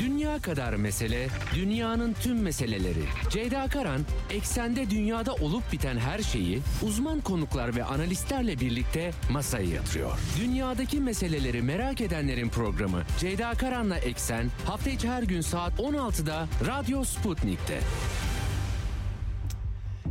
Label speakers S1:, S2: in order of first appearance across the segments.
S1: Dünya kadar mesele, dünyanın tüm meseleleri. Ceyda Karan, eksende dünyada olup biten her şeyi uzman konuklar ve analistlerle birlikte masaya yatırıyor. Dünyadaki meseleleri merak edenlerin programı Ceyda Karan'la Eksen hafta içi her gün saat 16'da Radyo Sputnik'te.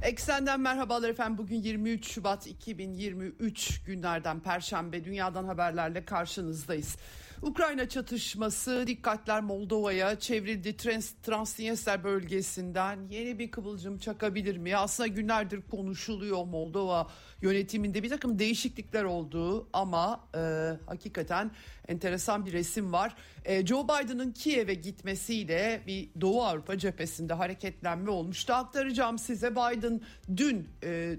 S2: Eksenden merhabalar efendim. Bugün 23 Şubat 2023 günlerden Perşembe dünyadan haberlerle karşınızdayız. Ukrayna çatışması dikkatler Moldova'ya çevrildi. Trans Transnistria bölgesinden yeni bir kıvılcım çakabilir mi? Aslında günlerdir konuşuluyor Moldova yönetiminde bir takım değişiklikler olduğu ama e, hakikaten enteresan bir resim var. E, Joe Biden'ın Kiev'e gitmesiyle bir Doğu Avrupa cephesinde hareketlenme olmuştu. Aktaracağım size Biden dün e,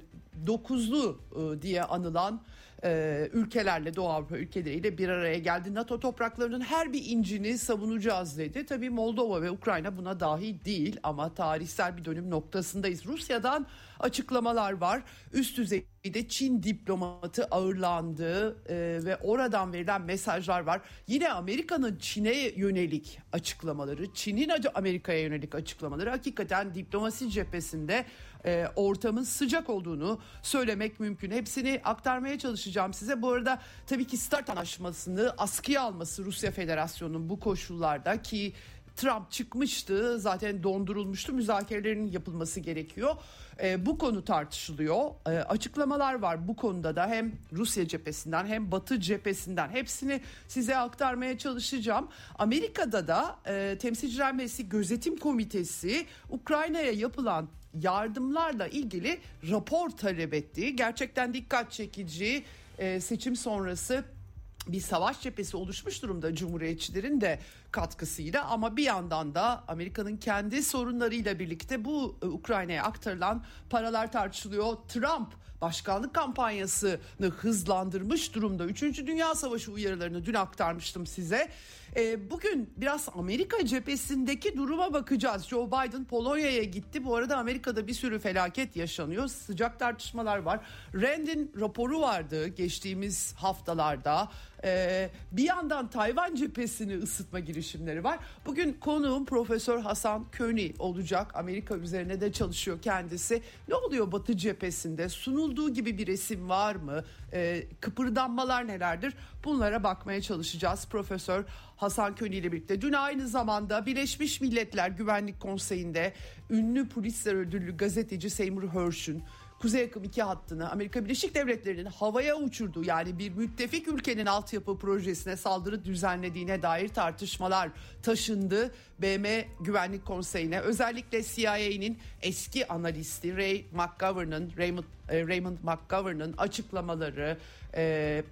S2: dokuzlu e, diye anılan e, ülkelerle Doğu Avrupa ülkeleriyle bir araya geldi. NATO topraklarının her bir incini savunacağız dedi. Tabii Moldova ve Ukrayna buna dahil değil ama tarihsel bir dönüm noktasındayız. Rusya'dan açıklamalar var. Üst düzeyde Çin diplomatı ağırlandı e, ve oradan verilen mesajlar var. Yine Amerika'nın Çin'e yönelik açıklamaları, Çin'in Amerika'ya yönelik açıklamaları hakikaten diplomasi cephesinde e, ortamın sıcak olduğunu söylemek mümkün. Hepsini aktarmaya çalışacağım size. Bu arada tabii ki START anlaşmasını askıya alması Rusya Federasyonu'nun bu koşullarda ki Trump çıkmıştı zaten dondurulmuştu müzakerelerin yapılması gerekiyor. E, bu konu tartışılıyor. E, açıklamalar var bu konuda da hem Rusya cephesinden hem Batı cephesinden hepsini size aktarmaya çalışacağım. Amerika'da da e, Temsilciler Meclisi Gözetim Komitesi Ukrayna'ya yapılan yardımlarla ilgili rapor talep etti. Gerçekten dikkat çekici e, seçim sonrası bir savaş cephesi oluşmuş durumda Cumhuriyetçilerin de katkısıyla ama bir yandan da Amerika'nın kendi sorunlarıyla birlikte bu e, Ukrayna'ya aktarılan paralar tartışılıyor. Trump başkanlık kampanyasını hızlandırmış durumda. Üçüncü Dünya Savaşı uyarılarını dün aktarmıştım size. E, bugün biraz Amerika cephesindeki duruma bakacağız. Joe Biden Polonya'ya gitti. Bu arada Amerika'da bir sürü felaket yaşanıyor. Sıcak tartışmalar var. Rand'in raporu vardı geçtiğimiz haftalarda. E, bir yandan Tayvan cephesini ısıtma girişimleri var. Bugün konuğum Profesör Hasan Köni olacak. Amerika üzerine de çalışıyor kendisi. Ne oluyor Batı cephesinde? Sunulduğu gibi bir resim var mı? E, kıpırdanmalar nelerdir? Bunlara bakmaya çalışacağız. Profesör Hasan Köni ile birlikte. Dün aynı zamanda Birleşmiş Milletler Güvenlik Konseyi'nde ünlü Pulitzer ödüllü gazeteci Seymour Hersh'ün Kuzey Akım 2 hattını Amerika Birleşik Devletleri'nin havaya uçurduğu yani bir müttefik ülkenin altyapı projesine saldırı düzenlediğine dair tartışmalar taşındı. BM Güvenlik Konseyi'ne özellikle CIA'nin eski analisti Ray McGovern'ın Raymond, e, Raymond McGovern'ın açıklamaları e,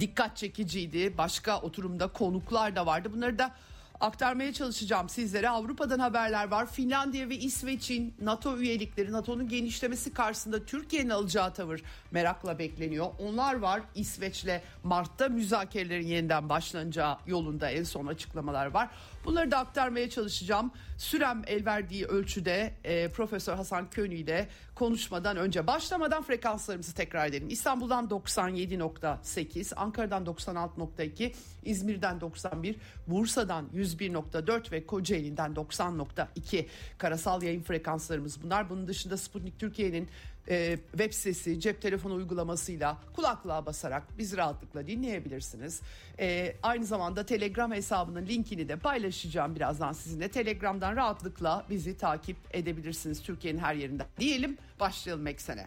S2: dikkat çekiciydi. Başka oturumda konuklar da vardı. Bunları da aktarmaya çalışacağım sizlere. Avrupa'dan haberler var. Finlandiya ve İsveç'in NATO üyelikleri, NATO'nun genişlemesi karşısında Türkiye'nin alacağı tavır merakla bekleniyor. Onlar var. İsveç'le Mart'ta müzakerelerin yeniden başlanacağı yolunda en son açıklamalar var. Bunları da aktarmaya çalışacağım. Sürem el verdiği ölçüde e, Profesör Hasan Könü ile konuşmadan önce başlamadan frekanslarımızı tekrar edelim. İstanbul'dan 97.8, Ankara'dan 96.2, İzmir'den 91, Bursa'dan 101.4 ve Kocaeli'nden 90.2 karasal yayın frekanslarımız bunlar. Bunun dışında Sputnik Türkiye'nin e, web sitesi, cep telefonu uygulamasıyla kulaklığa basarak bizi rahatlıkla dinleyebilirsiniz. E, aynı zamanda Telegram hesabının linkini de paylaşacağım birazdan sizinle. Telegram'dan rahatlıkla bizi takip edebilirsiniz Türkiye'nin her yerinden. Diyelim başlayalım eksene.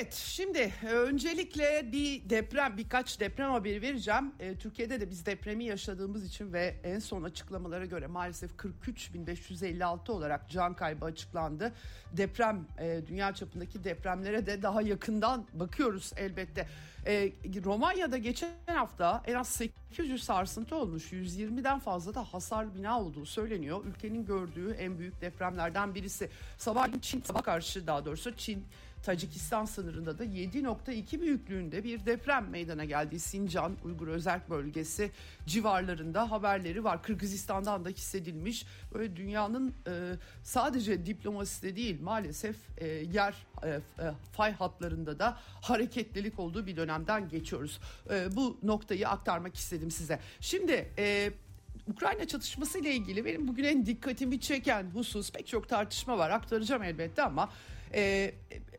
S2: Evet şimdi e, öncelikle bir deprem birkaç deprem haberi vereceğim. E, Türkiye'de de biz depremi yaşadığımız için ve en son açıklamalara göre maalesef 43.556 olarak can kaybı açıklandı. Deprem e, dünya çapındaki depremlere de daha yakından bakıyoruz elbette. E, Romanya'da geçen hafta en az 800 sarsıntı olmuş. 120'den fazla da hasar bina olduğu söyleniyor. Ülkenin gördüğü en büyük depremlerden birisi. Sabah Çin sabah karşı daha doğrusu Çin Tacikistan sınırında da 7.2 büyüklüğünde bir deprem meydana geldi. Sincan Uygur Özerk Bölgesi civarlarında haberleri var. Kırgızistan'dan da hissedilmiş. Böyle dünyanın e, sadece diplomaside değil maalesef e, yer e, e, fay hatlarında da hareketlilik olduğu bir dönemden geçiyoruz. E, bu noktayı aktarmak istedim size. Şimdi e, Ukrayna çatışması ile ilgili benim bugün en dikkatimi çeken husus pek çok tartışma var aktaracağım elbette ama e,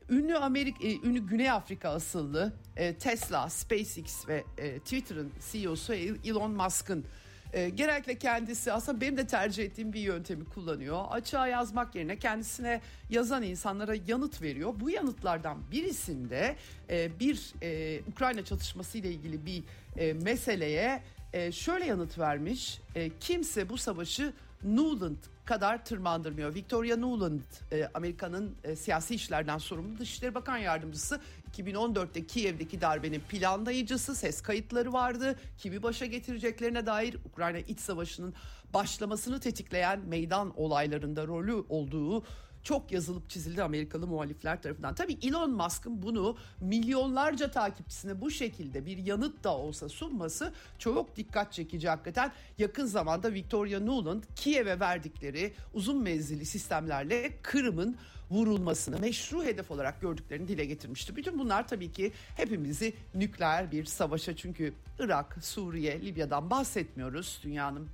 S2: ünlü Amerika e, ünlü Güney Afrika asıllı e, Tesla, SpaceX ve e, Twitter'ın CEO'su Elon Musk'ın e, genellikle kendisi aslında benim de tercih ettiğim bir yöntemi kullanıyor. Açığa yazmak yerine kendisine yazan insanlara yanıt veriyor. Bu yanıtlardan birisinde e, bir e, Ukrayna çatışması ile ilgili bir e, meseleye e, şöyle yanıt vermiş. E, kimse bu savaşı Nuland kadar tırmandırmıyor. Victoria Nuland e, Amerika'nın e, siyasi işlerden sorumlu Dışişleri Bakan Yardımcısı 2014'te Kiev'deki darbenin planlayıcısı ses kayıtları vardı. Kimi başa getireceklerine dair Ukrayna iç savaşının başlamasını tetikleyen meydan olaylarında rolü olduğu çok yazılıp çizildi Amerikalı muhalifler tarafından. Tabii Elon Musk'ın bunu milyonlarca takipçisine bu şekilde bir yanıt da olsa sunması çok dikkat çekici hakikaten. Yakın zamanda Victoria Nuland Kiev'e verdikleri uzun menzilli sistemlerle Kırım'ın vurulmasını meşru hedef olarak gördüklerini dile getirmişti. Bütün bunlar tabii ki hepimizi nükleer bir savaşa çünkü Irak, Suriye, Libya'dan bahsetmiyoruz. Dünyanın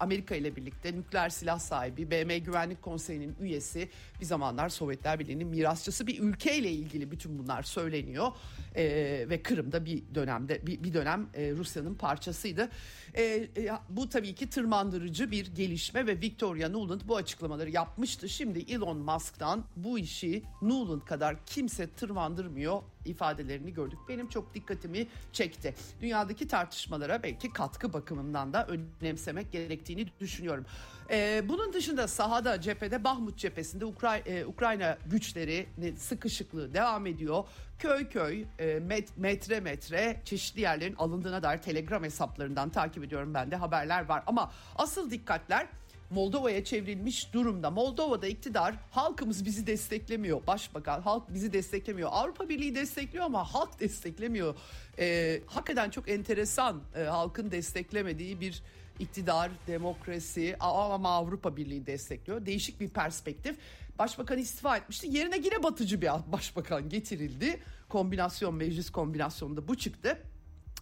S2: Amerika ile birlikte nükleer silah sahibi, BM Güvenlik Konseyi'nin üyesi, bir zamanlar Sovyetler Birliği'nin mirasçısı bir ülkeyle ilgili bütün bunlar söyleniyor. E, ve Kırım'da bir dönemde bir, bir dönem e, Rusya'nın parçasıydı. E, e, bu tabii ki tırmandırıcı bir gelişme ve Victoria Nuland bu açıklamaları yapmıştı. Şimdi Elon Musk'tan bu işi Nuland kadar kimse tırmandırmıyor ifadelerini gördük. Benim çok dikkatimi çekti. Dünyadaki tartışmalara belki katkı bakımından da önemsemek gerektiğini düşünüyorum. Ee, bunun dışında sahada cephede Bahmut cephesinde Ukray e, Ukrayna güçleri sıkışıklığı devam ediyor. Köy köy e, met, metre metre çeşitli yerlerin alındığına dair telegram hesaplarından takip ediyorum ben de haberler var. Ama asıl dikkatler Moldova'ya çevrilmiş durumda. Moldova'da iktidar halkımız bizi desteklemiyor. Başbakan halk bizi desteklemiyor. Avrupa Birliği destekliyor ama halk desteklemiyor. Ee, hakikaten çok enteresan e, halkın desteklemediği bir iktidar, demokrasi ama Avrupa Birliği destekliyor. Değişik bir perspektif. Başbakan istifa etmişti. Yerine yine batıcı bir başbakan getirildi. Kombinasyon meclis kombinasyonunda bu çıktı.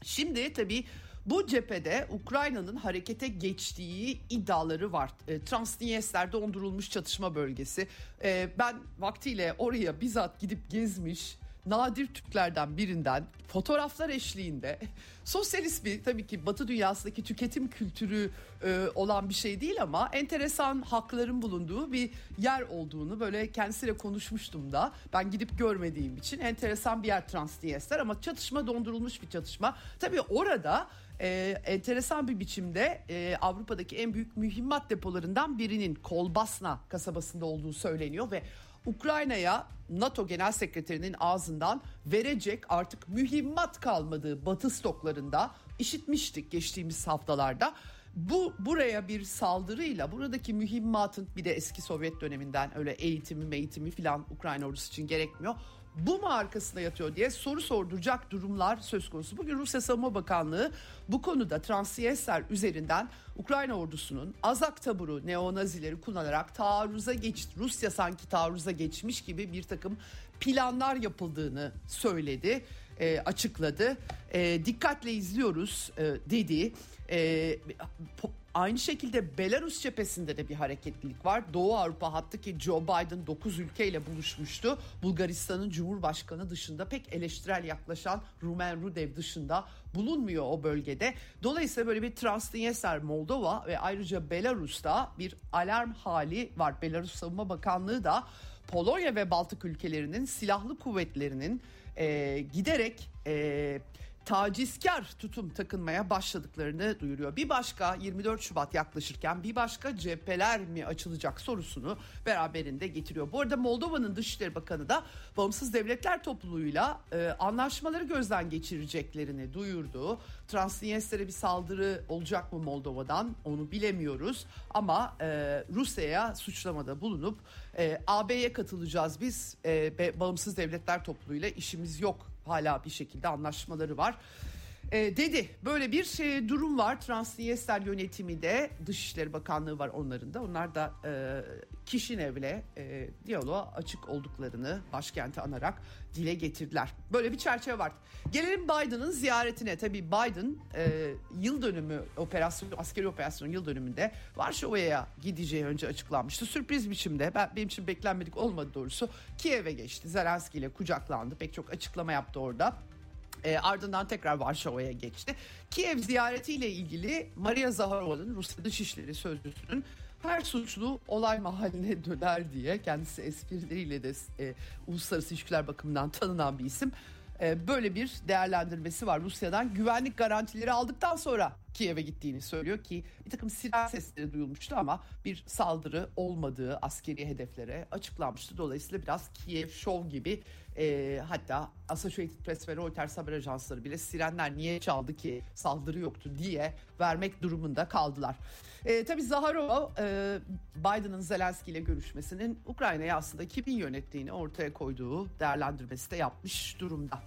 S2: Şimdi tabii bu cephede Ukrayna'nın harekete geçtiği iddiaları var. E, Transnistria dondurulmuş çatışma bölgesi. E, ben vaktiyle oraya bizzat gidip gezmiş nadir Türklerden birinden fotoğraflar eşliğinde sosyalist bir tabii ki Batı dünyasındaki tüketim kültürü e, olan bir şey değil ama enteresan hakların bulunduğu bir yer olduğunu böyle kendisiyle konuşmuştum da ben gidip görmediğim için enteresan bir yer Transnistria ama çatışma dondurulmuş bir çatışma. Tabii orada e, enteresan bir biçimde e, Avrupa'daki en büyük mühimmat depolarından birinin Kolbasna kasabasında olduğu söyleniyor ve Ukrayna'ya NATO Genel Sekreterinin ağzından verecek artık mühimmat kalmadığı batı stoklarında işitmiştik geçtiğimiz haftalarda. Bu buraya bir saldırıyla buradaki mühimmatın bir de eski Sovyet döneminden öyle eğitimi eğitimi filan Ukrayna ordusu için gerekmiyor bu mu arkasında yatıyor diye soru sorduracak durumlar söz konusu. Bugün Rusya Savunma Bakanlığı bu konuda Transnistria üzerinden Ukrayna ordusunun Azak taburu neonazileri kullanarak taarruza geç Rusya sanki taarruza geçmiş gibi bir takım planlar yapıldığını söyledi, e, açıkladı. E, dikkatle izliyoruz e, dedi. E, Aynı şekilde Belarus cephesinde de bir hareketlilik var. Doğu Avrupa hattı ki Joe Biden 9 ülkeyle buluşmuştu. Bulgaristan'ın Cumhurbaşkanı dışında pek eleştirel yaklaşan Rumen Rudev dışında bulunmuyor o bölgede. Dolayısıyla böyle bir Transnistria, Moldova ve ayrıca Belarus'ta bir alarm hali var. Belarus Savunma Bakanlığı da Polonya ve Baltık ülkelerinin silahlı kuvvetlerinin e, giderek e, tacizkar tutum takınmaya başladıklarını duyuruyor. Bir başka 24 Şubat yaklaşırken bir başka cepheler mi açılacak sorusunu beraberinde getiriyor. Bu arada Moldova'nın Dışişleri Bakanı da Bağımsız Devletler Topluluğu'yla e, anlaşmaları gözden geçireceklerini duyurdu. Transnistria bir saldırı olacak mı Moldova'dan onu bilemiyoruz ama e, Rusya'ya suçlamada bulunup e, AB'ye katılacağız biz e, Bağımsız Devletler Topluluğu'yla işimiz yok hala bir şekilde anlaşmaları var. E, dedi böyle bir şey, durum var Transnistria yönetimi de Dışişleri Bakanlığı var onların da onlar da e, Kişinev'le e, diyaloğa açık olduklarını başkenti anarak dile getirdiler. Böyle bir çerçeve var. Gelelim Biden'ın ziyaretine. Tabii Biden e, yıl dönümü operasyon, askeri operasyon yıl dönümünde Varşova'ya gideceği önce açıklanmıştı. Sürpriz biçimde ben, benim için beklenmedik olmadı doğrusu. Kiev'e geçti. Zelenski ile kucaklandı. Pek çok açıklama yaptı orada. E, ardından tekrar Varşova'ya geçti. Kiev ziyaretiyle ilgili Maria Zaharova'nın Rusya Dışişleri Sözcüsü'nün her suçlu olay mahalline döner diye kendisi esprileriyle de e, uluslararası ilişkiler bakımından tanınan bir isim. E, böyle bir değerlendirmesi var Rusya'dan. Güvenlik garantileri aldıktan sonra Kiev'e gittiğini söylüyor ki bir takım silah sesleri duyulmuştu ama bir saldırı olmadığı askeri hedeflere açıklanmıştı. Dolayısıyla biraz Kiev Show gibi e, hatta Associated Press ve Reuters haber ajansları bile sirenler niye çaldı ki saldırı yoktu diye vermek durumunda kaldılar. E, tabii Zaharova e, Biden'ın Zelenski ile görüşmesinin Ukrayna'yı aslında kimin yönettiğini ortaya koyduğu değerlendirmesi de yapmış durumda.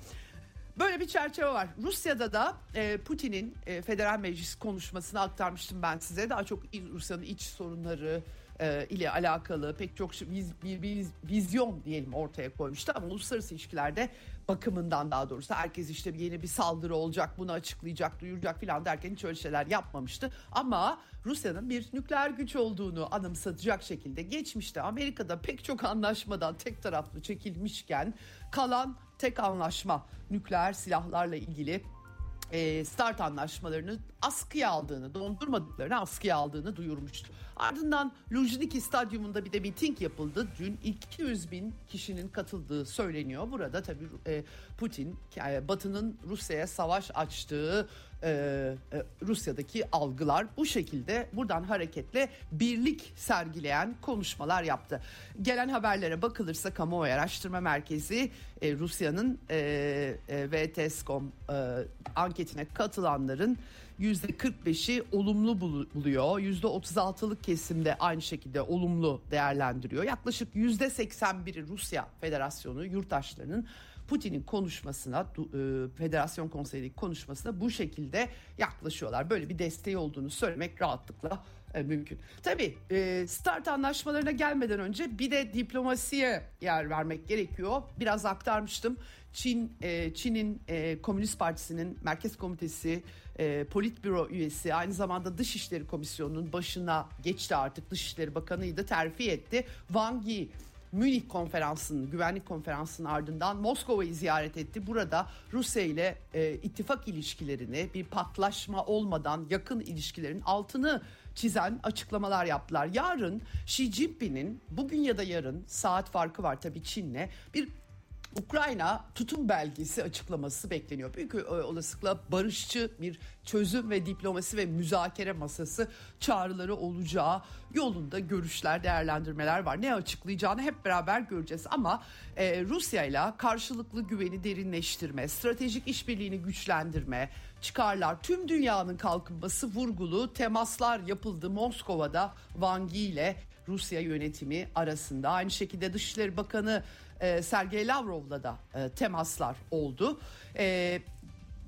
S2: Böyle bir çerçeve var. Rusya'da da e, Putin'in e, federal meclis konuşmasını aktarmıştım ben size. Daha çok Rusya'nın iç sorunları, e, ile alakalı pek çok şey, biz, bir, bir vizyon diyelim ortaya koymuştu ama uluslararası ilişkilerde bakımından daha doğrusu herkes işte yeni bir saldırı olacak bunu açıklayacak duyuracak filan derken hiç öyle şeyler yapmamıştı ama Rusya'nın bir nükleer güç olduğunu anımsatacak şekilde geçmişte Amerika'da pek çok anlaşmadan tek taraflı çekilmişken kalan tek anlaşma nükleer silahlarla ilgili e, start anlaşmalarını askıya aldığını, dondurmadıklarını askıya aldığını duyurmuştu. Ardından Lujniki Stadyumunda bir de miting yapıldı. Dün 200 bin kişinin katıldığı söyleniyor. Burada tabii e, Putin e, Batı'nın Rusya'ya savaş açtığı e, Rusya'daki algılar bu şekilde buradan hareketle birlik sergileyen konuşmalar yaptı. Gelen haberlere bakılırsa Kamuoyu Araştırma Merkezi Rusya'nın e, VTSCOM anketine katılanların %45'i olumlu buluyor. %36'lık kesimde aynı şekilde olumlu değerlendiriyor. Yaklaşık %81'i Rusya Federasyonu yurttaşlarının Putin'in konuşmasına, e, Federasyon Konseyi'ndeki konuşmasına bu şekilde yaklaşıyorlar. Böyle bir desteği olduğunu söylemek rahatlıkla e, mümkün. Tabii e, start anlaşmalarına gelmeden önce bir de diplomasiye yer vermek gerekiyor. Biraz aktarmıştım. Çin, Çin'in Komünist Partisi'nin Merkez Komitesi Politbüro üyesi aynı zamanda Dışişleri Komisyonu'nun başına geçti artık Dışişleri Bakanı'ydı terfi etti. Wang Yi Münih konferansının, güvenlik konferansının ardından Moskova'yı ziyaret etti. Burada Rusya ile e, ittifak ilişkilerini bir patlaşma olmadan yakın ilişkilerin altını çizen açıklamalar yaptılar. Yarın Xi Jinping'in bugün ya da yarın saat farkı var tabii Çin'le bir Ukrayna tutum belgesi açıklaması bekleniyor. Büyük olasılıkla barışçı bir çözüm ve diplomasi ve müzakere masası çağrıları olacağı yolunda görüşler, değerlendirmeler var. Ne açıklayacağını hep beraber göreceğiz ama e, Rusya ile karşılıklı güveni derinleştirme, stratejik işbirliğini güçlendirme, çıkarlar, tüm dünyanın kalkınması vurgulu temaslar yapıldı Moskova'da Wang Yi ile Rusya yönetimi arasında. Aynı şekilde Dışişleri Bakanı e, Sergey Lavrov'la da e, temaslar oldu. E,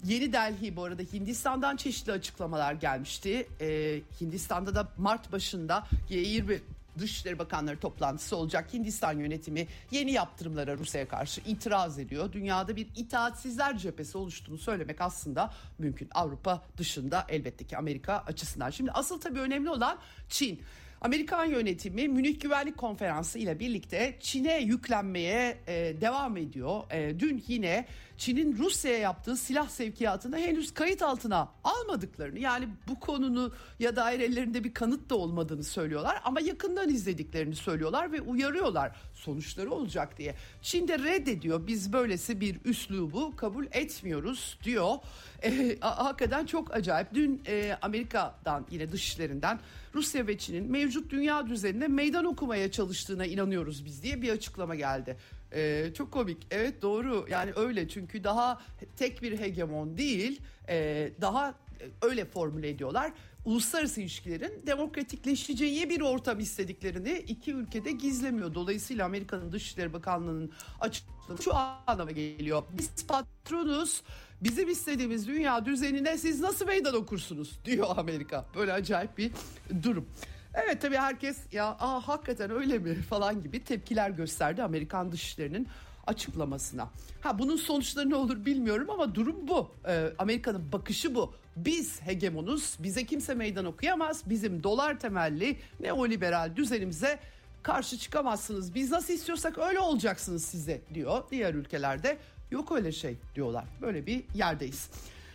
S2: Yeni Delhi bu arada Hindistan'dan çeşitli açıklamalar gelmişti. Ee, Hindistan'da da Mart başında G20 Dışişleri Bakanları toplantısı olacak. Hindistan yönetimi yeni yaptırımlara Rusya'ya karşı itiraz ediyor. Dünyada bir itaatsizler cephesi oluştuğunu söylemek aslında mümkün. Avrupa dışında elbette ki Amerika açısından. Şimdi asıl tabii önemli olan Çin. Amerikan yönetimi Münih Güvenlik Konferansı ile birlikte Çin'e yüklenmeye e, devam ediyor. E, dün yine Çin'in Rusya'ya yaptığı silah sevkiyatını henüz kayıt altına almadıklarını yani bu konunu ya dair ellerinde bir kanıt da olmadığını söylüyorlar ama yakından izlediklerini söylüyorlar ve uyarıyorlar sonuçları olacak diye. Çin de reddediyor biz böylesi bir üslubu kabul etmiyoruz diyor. E, hakikaten çok acayip. Dün e, Amerika'dan yine dışişlerinden Rusya ve Çin'in mevcut dünya düzenine meydan okumaya çalıştığına inanıyoruz biz diye bir açıklama geldi. Ee, çok komik. Evet doğru. Yani öyle çünkü daha tek bir hegemon değil, e, daha öyle formüle ediyorlar. Uluslararası ilişkilerin demokratikleşeceği bir ortam istediklerini iki ülkede gizlemiyor. Dolayısıyla Amerika'nın Dışişleri Bakanlığı'nın açıklaması şu anlama geliyor. Biz patronuz, bizim istediğimiz dünya düzenine siz nasıl meydan okursunuz diyor Amerika. Böyle acayip bir durum. Evet tabii herkes ya aa hakikaten öyle mi falan gibi tepkiler gösterdi Amerikan dışişlerinin açıklamasına. Ha bunun sonuçları ne olur bilmiyorum ama durum bu. Ee, Amerika'nın bakışı bu. Biz hegemonuz, bize kimse meydan okuyamaz. Bizim dolar temelli neoliberal düzenimize karşı çıkamazsınız. Biz nasıl istiyorsak öyle olacaksınız size diyor. Diğer ülkelerde yok öyle şey diyorlar. Böyle bir yerdeyiz.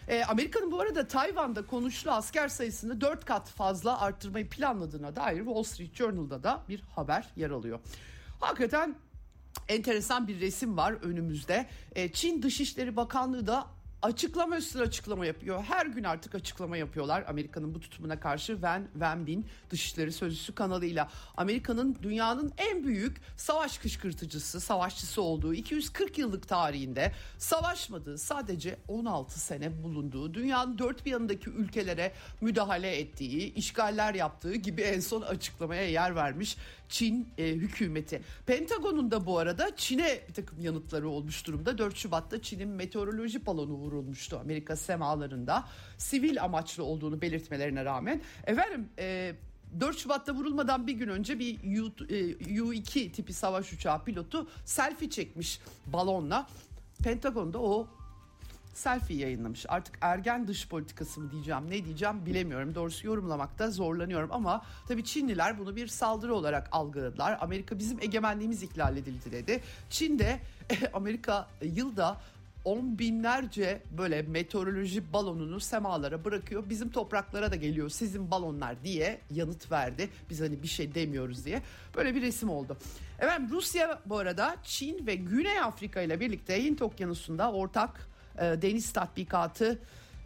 S2: E, Amerika'nın bu arada Tayvan'da konuşlu asker sayısını 4 kat fazla arttırmayı planladığına dair Wall Street Journal'da da bir haber yer alıyor. Hakikaten enteresan bir resim var önümüzde. E, Çin Dışişleri Bakanlığı da açıklama üstüne açıklama yapıyor. Her gün artık açıklama yapıyorlar Amerika'nın bu tutumuna karşı Wen Wenbin Dışişleri Sözcüsü kanalıyla. Amerika'nın dünyanın en büyük savaş kışkırtıcısı, savaşçısı olduğu 240 yıllık tarihinde savaşmadığı sadece 16 sene bulunduğu, dünyanın dört bir yanındaki ülkelere müdahale ettiği, işgaller yaptığı gibi en son açıklamaya yer vermiş Çin e, hükümeti. Pentagon'un da bu arada Çin'e bir takım yanıtları olmuş durumda. 4 Şubat'ta Çin'in meteoroloji balonu vurulmuştu Amerika semalarında. Sivil amaçlı olduğunu belirtmelerine rağmen. Efendim e, 4 Şubat'ta vurulmadan bir gün önce bir U, e, U-2 tipi savaş uçağı pilotu selfie çekmiş balonla. Pentagon'da o selfie yayınlamış. Artık ergen dış politikası mı diyeceğim ne diyeceğim bilemiyorum. Doğrusu yorumlamakta zorlanıyorum ama tabii Çinliler bunu bir saldırı olarak algıladılar. Amerika bizim egemenliğimiz ihlal edildi dedi. Çin de Amerika yılda on binlerce böyle meteoroloji balonunu semalara bırakıyor. Bizim topraklara da geliyor sizin balonlar diye yanıt verdi. Biz hani bir şey demiyoruz diye. Böyle bir resim oldu. Evet Rusya bu arada Çin ve Güney Afrika ile birlikte Hint Okyanusu'nda ortak e, deniz tatbikatı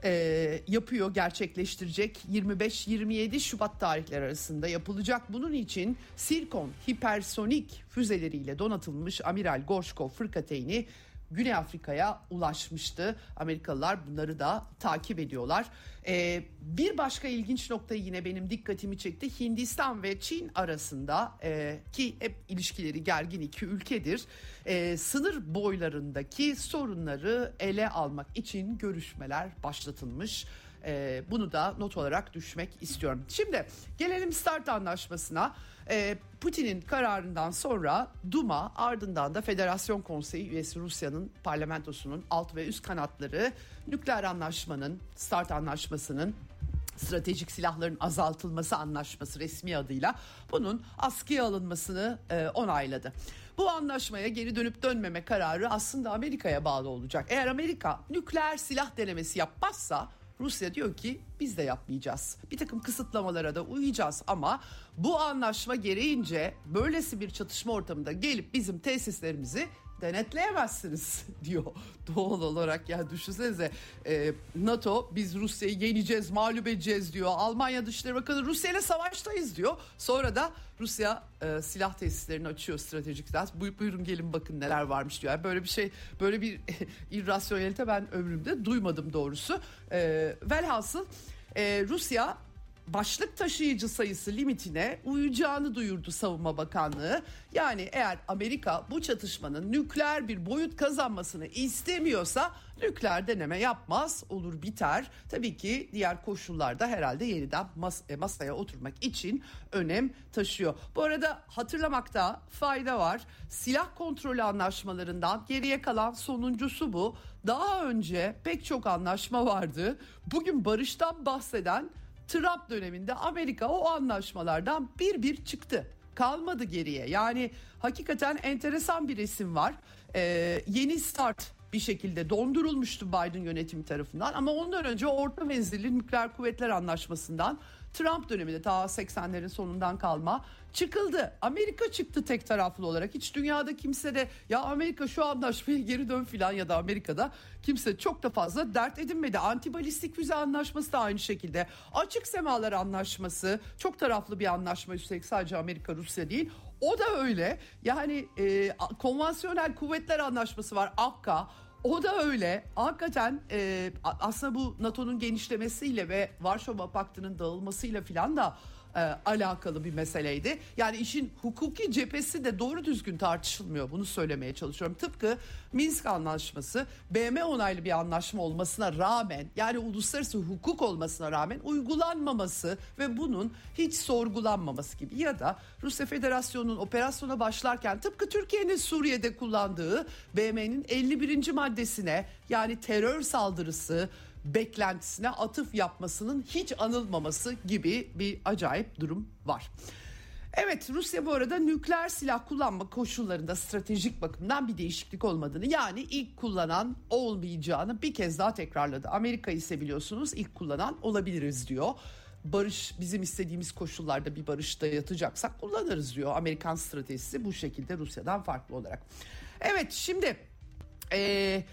S2: e, yapıyor, gerçekleştirecek 25-27 Şubat tarihleri arasında yapılacak. Bunun için Sirkon hipersonik füzeleriyle donatılmış Amiral Gorshkov fırkateyni Güney Afrika'ya ulaşmıştı. Amerikalılar bunları da takip ediyorlar. Ee, bir başka ilginç nokta yine benim dikkatimi çekti. Hindistan ve Çin arasında e, ki hep ilişkileri gergin iki ülkedir. E, sınır boylarındaki sorunları ele almak için görüşmeler başlatılmış. E, bunu da not olarak düşmek istiyorum. Şimdi gelelim START anlaşmasına. E, Putin'in kararından sonra Duma ardından da Federasyon Konseyi üyesi Rusya'nın parlamentosunun alt ve üst kanatları nükleer anlaşmanın, START anlaşmasının stratejik silahların azaltılması anlaşması resmi adıyla bunun askıya alınmasını e, onayladı. Bu anlaşmaya geri dönüp dönmeme kararı aslında Amerika'ya bağlı olacak. Eğer Amerika nükleer silah denemesi yapmazsa Rusya diyor ki biz de yapmayacağız. Bir takım kısıtlamalara da uyacağız ama bu anlaşma gereğince böylesi bir çatışma ortamında gelip bizim tesislerimizi denetleyemezsiniz diyor. Doğal olarak ya düşünsenize e, NATO biz Rusya'yı yeneceğiz mağlup edeceğiz diyor. Almanya Dışişleri Bakanı Rusya ile savaştayız diyor. Sonra da Rusya e, silah tesislerini açıyor stratejik silah. Buyurun gelin bakın neler varmış diyor. Yani böyle bir şey böyle bir irrasyonelite ben ömrümde duymadım doğrusu. E, velhasıl e, Rusya başlık taşıyıcı sayısı limitine uyacağını duyurdu Savunma Bakanlığı. Yani eğer Amerika bu çatışmanın nükleer bir boyut kazanmasını istemiyorsa nükleer deneme yapmaz olur biter. Tabii ki diğer koşullarda herhalde yeniden mas- e, masaya oturmak için önem taşıyor. Bu arada hatırlamakta fayda var. Silah kontrolü anlaşmalarından geriye kalan sonuncusu bu. Daha önce pek çok anlaşma vardı. Bugün barıştan bahseden Trump döneminde Amerika o anlaşmalardan bir bir çıktı. Kalmadı geriye. Yani hakikaten enteresan bir resim var. Ee, yeni start bir şekilde dondurulmuştu Biden yönetimi tarafından ama ondan önce orta menzilli nükleer kuvvetler anlaşmasından Trump döneminde ta 80'lerin sonundan kalma çıkıldı. Amerika çıktı tek taraflı olarak. Hiç dünyada kimse de ya Amerika şu anlaşmaya geri dön filan ya da Amerika'da kimse çok da fazla dert edinmedi. Antibalistik füze anlaşması da aynı şekilde. Açık semalar anlaşması çok taraflı bir anlaşma üstelik sadece Amerika Rusya değil. O da öyle. Yani e, konvansiyonel kuvvetler anlaşması var akka. O da öyle. Hakikaten e, aslında bu NATO'nun genişlemesiyle ve Varşova Paktı'nın dağılmasıyla filan da e, alakalı bir meseleydi. Yani işin hukuki cephesi de doğru düzgün tartışılmıyor. Bunu söylemeye çalışıyorum. Tıpkı Minsk Anlaşması BM onaylı bir anlaşma olmasına rağmen yani uluslararası hukuk olmasına rağmen uygulanmaması ve bunun hiç sorgulanmaması gibi ya da Rusya Federasyonu'nun operasyona başlarken tıpkı Türkiye'nin Suriye'de kullandığı BM'nin 51. maddesine yani terör saldırısı beklentisine atıf yapmasının hiç anılmaması gibi bir acayip durum var. Evet Rusya bu arada nükleer silah kullanma koşullarında stratejik bakımdan bir değişiklik olmadığını yani ilk kullanan olmayacağını bir kez daha tekrarladı. Amerika ise biliyorsunuz ilk kullanan olabiliriz diyor. Barış bizim istediğimiz koşullarda bir barışta yatacaksak kullanırız diyor. Amerikan stratejisi bu şekilde Rusya'dan farklı olarak. Evet şimdi... Ee,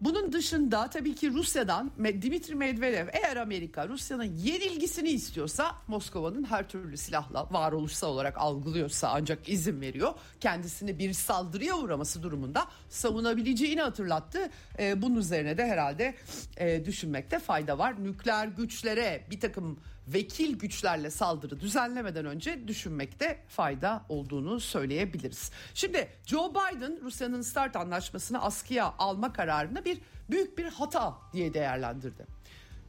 S2: bunun dışında tabii ki Rusya'dan Dimitri Medvedev eğer Amerika Rusya'nın yenilgisini istiyorsa Moskova'nın her türlü silahla varoluşsal olarak algılıyorsa ancak izin veriyor. Kendisini bir saldırıya uğraması durumunda savunabileceğini hatırlattı. Ee, bunun üzerine de herhalde e, düşünmekte fayda var. Nükleer güçlere bir takım vekil güçlerle saldırı düzenlemeden önce düşünmekte fayda olduğunu söyleyebiliriz. Şimdi Joe Biden Rusya'nın START anlaşmasını askıya alma kararını bir büyük bir hata diye değerlendirdi.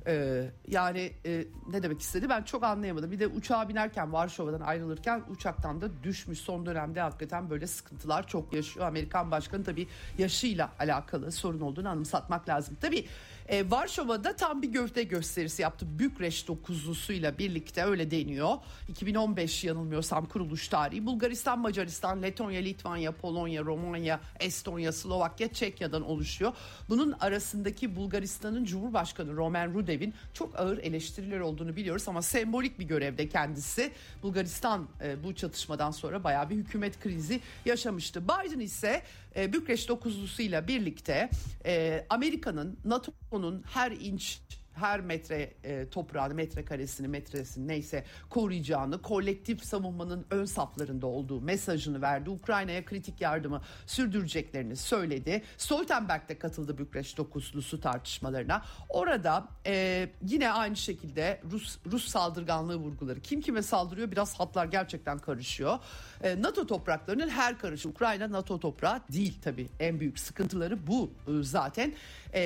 S2: Ee, yani e, ne demek istedi ben çok anlayamadım. Bir de uçağa binerken Varşova'dan ayrılırken uçaktan da düşmüş. Son dönemde hakikaten böyle sıkıntılar çok yaşıyor. Amerikan başkanı tabii yaşıyla alakalı sorun olduğunu anımsatmak lazım. Tabii e, Varşova'da tam bir gövde gösterisi yaptı. Bükreş dokuzlusuyla birlikte öyle deniyor. 2015 yanılmıyorsam kuruluş tarihi. Bulgaristan, Macaristan, Letonya, Litvanya, Polonya, Romanya, Estonya, Slovakya, Çekya'dan oluşuyor. Bunun arasındaki Bulgaristan'ın Cumhurbaşkanı Roman Rudev'in çok ağır eleştiriler olduğunu biliyoruz ama sembolik bir görevde kendisi. Bulgaristan e, bu çatışmadan sonra bayağı bir hükümet krizi yaşamıştı. Biden ise e, Bükreş dokuzlusuyla birlikte e, Amerika'nın NATO'nun her inç her metre e, toprağını, metrekaresini, metresini neyse koruyacağını, kolektif savunmanın ön saflarında olduğu mesajını verdi. Ukrayna'ya kritik yardımı sürdüreceklerini söyledi. Stoltenberg de katıldı Bükreş dokuzlusu tartışmalarına. Orada e, yine aynı şekilde Rus Rus saldırganlığı vurguları. Kim kime saldırıyor biraz hatlar gerçekten karışıyor. E, NATO topraklarının her karışı Ukrayna NATO toprağı değil tabii. En büyük sıkıntıları bu e, zaten. E,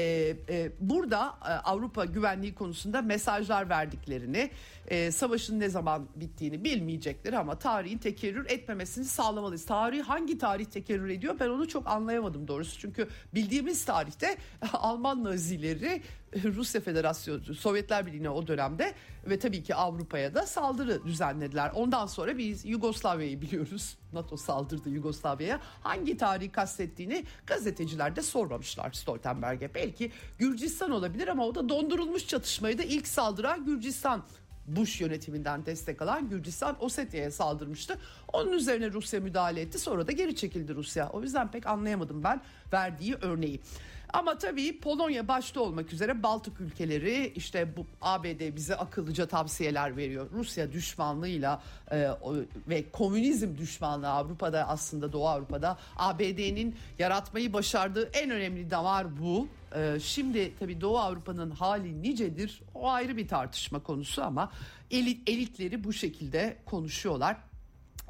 S2: e, burada e, Avrupa güvenliği konusunda mesajlar verdiklerini, e, savaşın ne zaman bittiğini bilmeyecekleri ama tarihin tekerrür etmemesini sağlamalıyız. Tarih hangi tarih tekerrür ediyor ben onu çok anlayamadım doğrusu. Çünkü bildiğimiz tarihte Alman Nazileri Rusya Federasyonu, Sovyetler Birliği'ne o dönemde ve tabii ki Avrupa'ya da saldırı düzenlediler. Ondan sonra biz Yugoslavya'yı biliyoruz. NATO saldırdı Yugoslavya'ya. Hangi tarihi kastettiğini gazeteciler de sormamışlar Stoltenberg'e. Belki Gürcistan olabilir ama o da dondurulmuş çatışmayı da ilk saldıran Gürcistan Bush yönetiminden destek alan Gürcistan Osetya'ya saldırmıştı. Onun üzerine Rusya müdahale etti. Sonra da geri çekildi Rusya. O yüzden pek anlayamadım ben verdiği örneği. Ama tabii Polonya başta olmak üzere Baltık ülkeleri işte bu ABD bize akıllıca tavsiyeler veriyor. Rusya düşmanlığıyla e, ve komünizm düşmanlığı Avrupa'da aslında Doğu Avrupa'da ABD'nin yaratmayı başardığı en önemli damar bu. E, şimdi tabii Doğu Avrupa'nın hali nicedir o ayrı bir tartışma konusu ama elit, elitleri bu şekilde konuşuyorlar.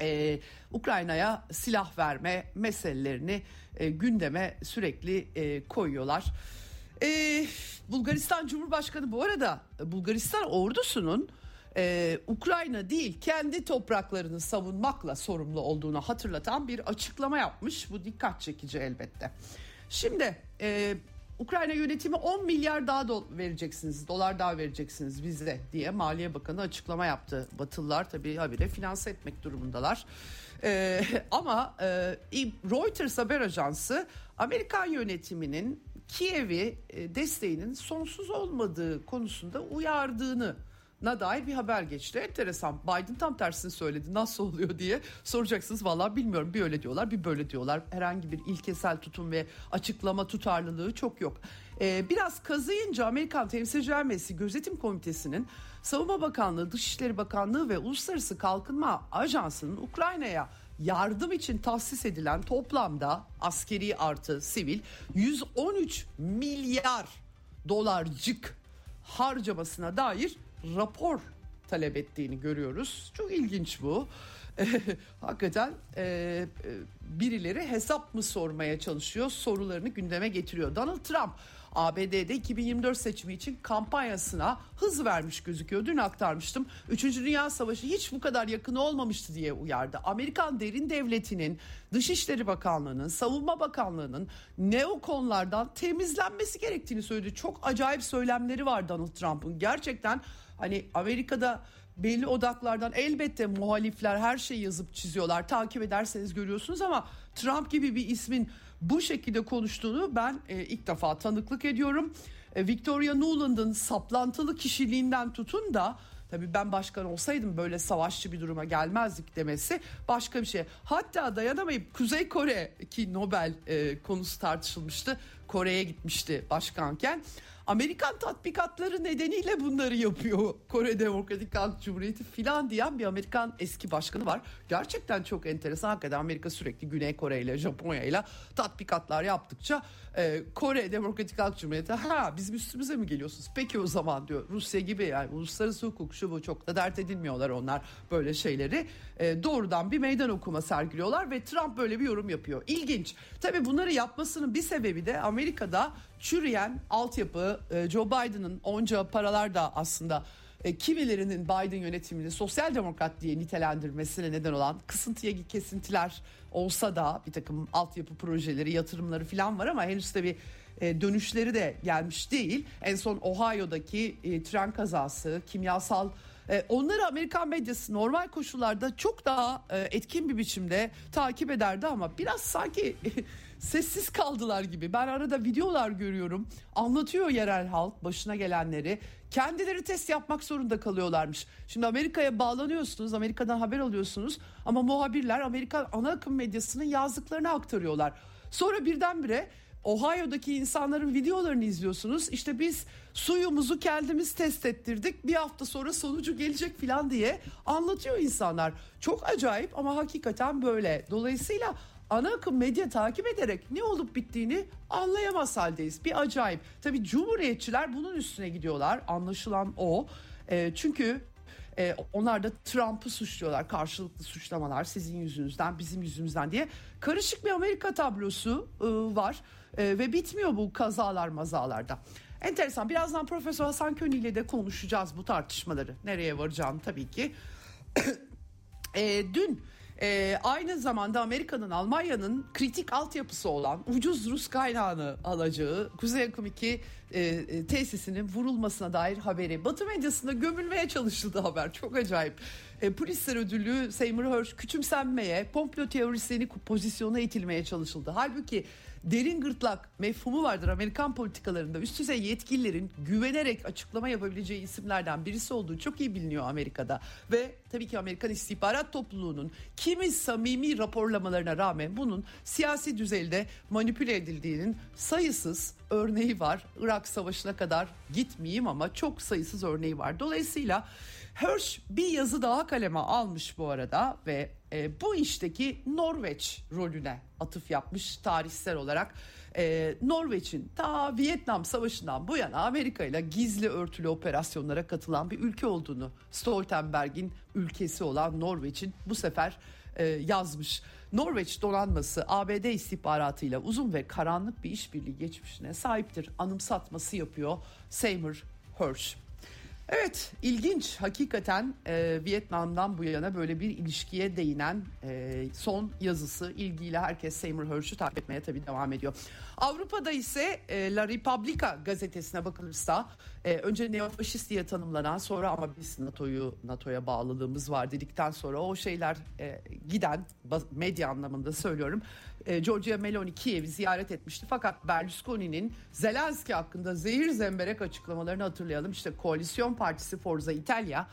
S2: Ee, Ukrayna'ya silah verme meselelerini e, gündeme sürekli e, koyuyorlar. E, Bulgaristan Cumhurbaşkanı bu arada Bulgaristan ordusunun e, Ukrayna değil kendi topraklarını savunmakla sorumlu olduğunu hatırlatan bir açıklama yapmış. Bu dikkat çekici elbette. Şimdi e, Ukrayna yönetimi 10 milyar daha do vereceksiniz, dolar daha vereceksiniz bize diye Maliye Bakanı açıklama yaptı. Batılılar tabii habire finanse etmek durumundalar. Ee, ama e, Reuters haber ajansı Amerikan yönetiminin Kiev'i e, desteğinin sonsuz olmadığı konusunda uyardığını na dair bir haber geçti. Enteresan. Biden tam tersini söyledi. Nasıl oluyor diye soracaksınız. Vallahi bilmiyorum. Bir öyle diyorlar, bir böyle diyorlar. Herhangi bir ilkesel tutum ve açıklama tutarlılığı çok yok. Ee, biraz kazıyınca Amerikan Temsilciler Meclisi Gözetim Komitesi'nin Savunma Bakanlığı, Dışişleri Bakanlığı ve Uluslararası Kalkınma Ajansı'nın Ukrayna'ya yardım için tahsis edilen toplamda askeri artı sivil 113 milyar dolarcık harcamasına dair rapor talep ettiğini görüyoruz. Çok ilginç bu. Hakikaten e, e, birileri hesap mı sormaya çalışıyor sorularını gündeme getiriyor. Donald Trump ABD'de 2024 seçimi için kampanyasına hız vermiş gözüküyor. Dün aktarmıştım. Üçüncü Dünya Savaşı hiç bu kadar yakın olmamıştı diye uyardı. Amerikan derin devletinin, Dışişleri Bakanlığı'nın, Savunma Bakanlığı'nın neo konulardan temizlenmesi gerektiğini söyledi. Çok acayip söylemleri var Donald Trump'ın. Gerçekten hani Amerika'da belli odaklardan elbette muhalifler her şeyi yazıp çiziyorlar. Takip ederseniz görüyorsunuz ama Trump gibi bir ismin bu şekilde konuştuğunu ben e, ilk defa tanıklık ediyorum. E, Victoria Nuland'ın saplantılı kişiliğinden tutun da tabii ben başkan olsaydım böyle savaşçı bir duruma gelmezdik demesi başka bir şey. Hatta dayanamayıp Kuzey Kore ki Nobel e, konusu tartışılmıştı. Kore'ye gitmişti başkanken. Amerikan tatbikatları nedeniyle bunları yapıyor Kore Demokratik Halk Cumhuriyeti filan diyen bir Amerikan eski başkanı var. Gerçekten çok enteresan. Hakikaten Amerika sürekli Güney Kore ile Japonya ile tatbikatlar yaptıkça e, Kore Demokratik Halk Cumhuriyeti ha bizim üstümüze mi geliyorsunuz? Peki o zaman diyor Rusya gibi yani uluslararası hukuk şu bu çok da dert edilmiyorlar onlar böyle şeyleri. E, doğrudan bir meydan okuma sergiliyorlar ve Trump böyle bir yorum yapıyor. İlginç. Tabii bunları yapmasının bir sebebi de Amerika'da çürüyen altyapı e, Joe Biden'ın onca paralar da aslında e, kimilerinin Biden yönetimini sosyal demokrat diye nitelendirmesine neden olan kısıntıya kesintiler olsa da bir takım altyapı projeleri yatırımları falan var ama henüz tabii e, dönüşleri de gelmiş değil. En son Ohio'daki e, tren kazası, kimyasal e, onları Amerikan medyası normal koşullarda çok daha etkin bir biçimde takip ederdi ama biraz sanki sessiz kaldılar gibi. Ben arada videolar görüyorum. Anlatıyor yerel halk başına gelenleri. Kendileri test yapmak zorunda kalıyorlarmış. Şimdi Amerika'ya bağlanıyorsunuz, Amerika'dan haber alıyorsunuz ama muhabirler Amerikan ana akım medyasının yazdıklarını aktarıyorlar. Sonra birdenbire Ohio'daki insanların videolarını izliyorsunuz. İşte biz suyumuzu kendimiz test ettirdik. Bir hafta sonra sonucu gelecek falan diye anlatıyor insanlar. Çok acayip ama hakikaten böyle. Dolayısıyla ana akım medya takip ederek ne olup bittiğini anlayamaz haldeyiz. Bir acayip. Tabii Cumhuriyetçiler bunun üstüne gidiyorlar. Anlaşılan o. E, çünkü e, onlar da Trump'ı suçluyorlar. Karşılıklı suçlamalar sizin yüzünüzden, bizim yüzümüzden diye. Karışık bir Amerika tablosu e, var. E, ve bitmiyor bu kazalar mazalarda. Enteresan. Birazdan Profesör Hasan Köni ile de konuşacağız bu tartışmaları. Nereye varacağını tabii ki. e, dün e, aynı zamanda Amerika'nın Almanya'nın kritik altyapısı olan ucuz Rus kaynağını alacağı Kuzey Akım 2 e, e, tesisinin vurulmasına dair haberi Batı medyasında gömülmeye çalışıldı haber. Çok acayip. E, Pulitzer ödülü Seymour Hersh küçümsenmeye, komplo teorisyeni pozisyona itilmeye çalışıldı. Halbuki derin gırtlak mefhumu vardır Amerikan politikalarında. Üst düzey yetkililerin güvenerek açıklama yapabileceği isimlerden birisi olduğu çok iyi biliniyor Amerika'da. Ve tabii ki Amerikan istihbarat topluluğunun kimi samimi raporlamalarına rağmen bunun siyasi düzeyde manipüle edildiğinin sayısız örneği var. Irak Savaşı'na kadar gitmeyeyim ama çok sayısız örneği var. Dolayısıyla Hirsch bir yazı daha kaleme almış bu arada ve e, bu işteki Norveç rolüne atıf yapmış tarihsel olarak. E, Norveç'in ta Vietnam Savaşı'ndan bu yana Amerika ile gizli örtülü operasyonlara katılan bir ülke olduğunu Stoltenberg'in ülkesi olan Norveç'in bu sefer e, yazmış. Norveç donanması ABD istihbaratıyla uzun ve karanlık bir işbirliği geçmişine sahiptir. Anımsatması yapıyor Seymour Hersh. Evet ilginç hakikaten e, Vietnam'dan bu yana böyle bir ilişkiye değinen e, son yazısı ilgiyle herkes Seymour Hersh'ü takip etmeye tabii devam ediyor. Avrupa'da ise e, La Repubblica gazetesine bakılırsa e, önce neofaşist diye tanımlanan sonra ama biz NATO'yu NATO'ya bağlılığımız var dedikten sonra o şeyler e, giden medya anlamında söylüyorum. E, Giorgia Meloni Kiev'i ziyaret etmişti fakat Berlusconi'nin Zelenski hakkında zehir zemberek açıklamalarını hatırlayalım. İşte koalisyon partisi Forza Italia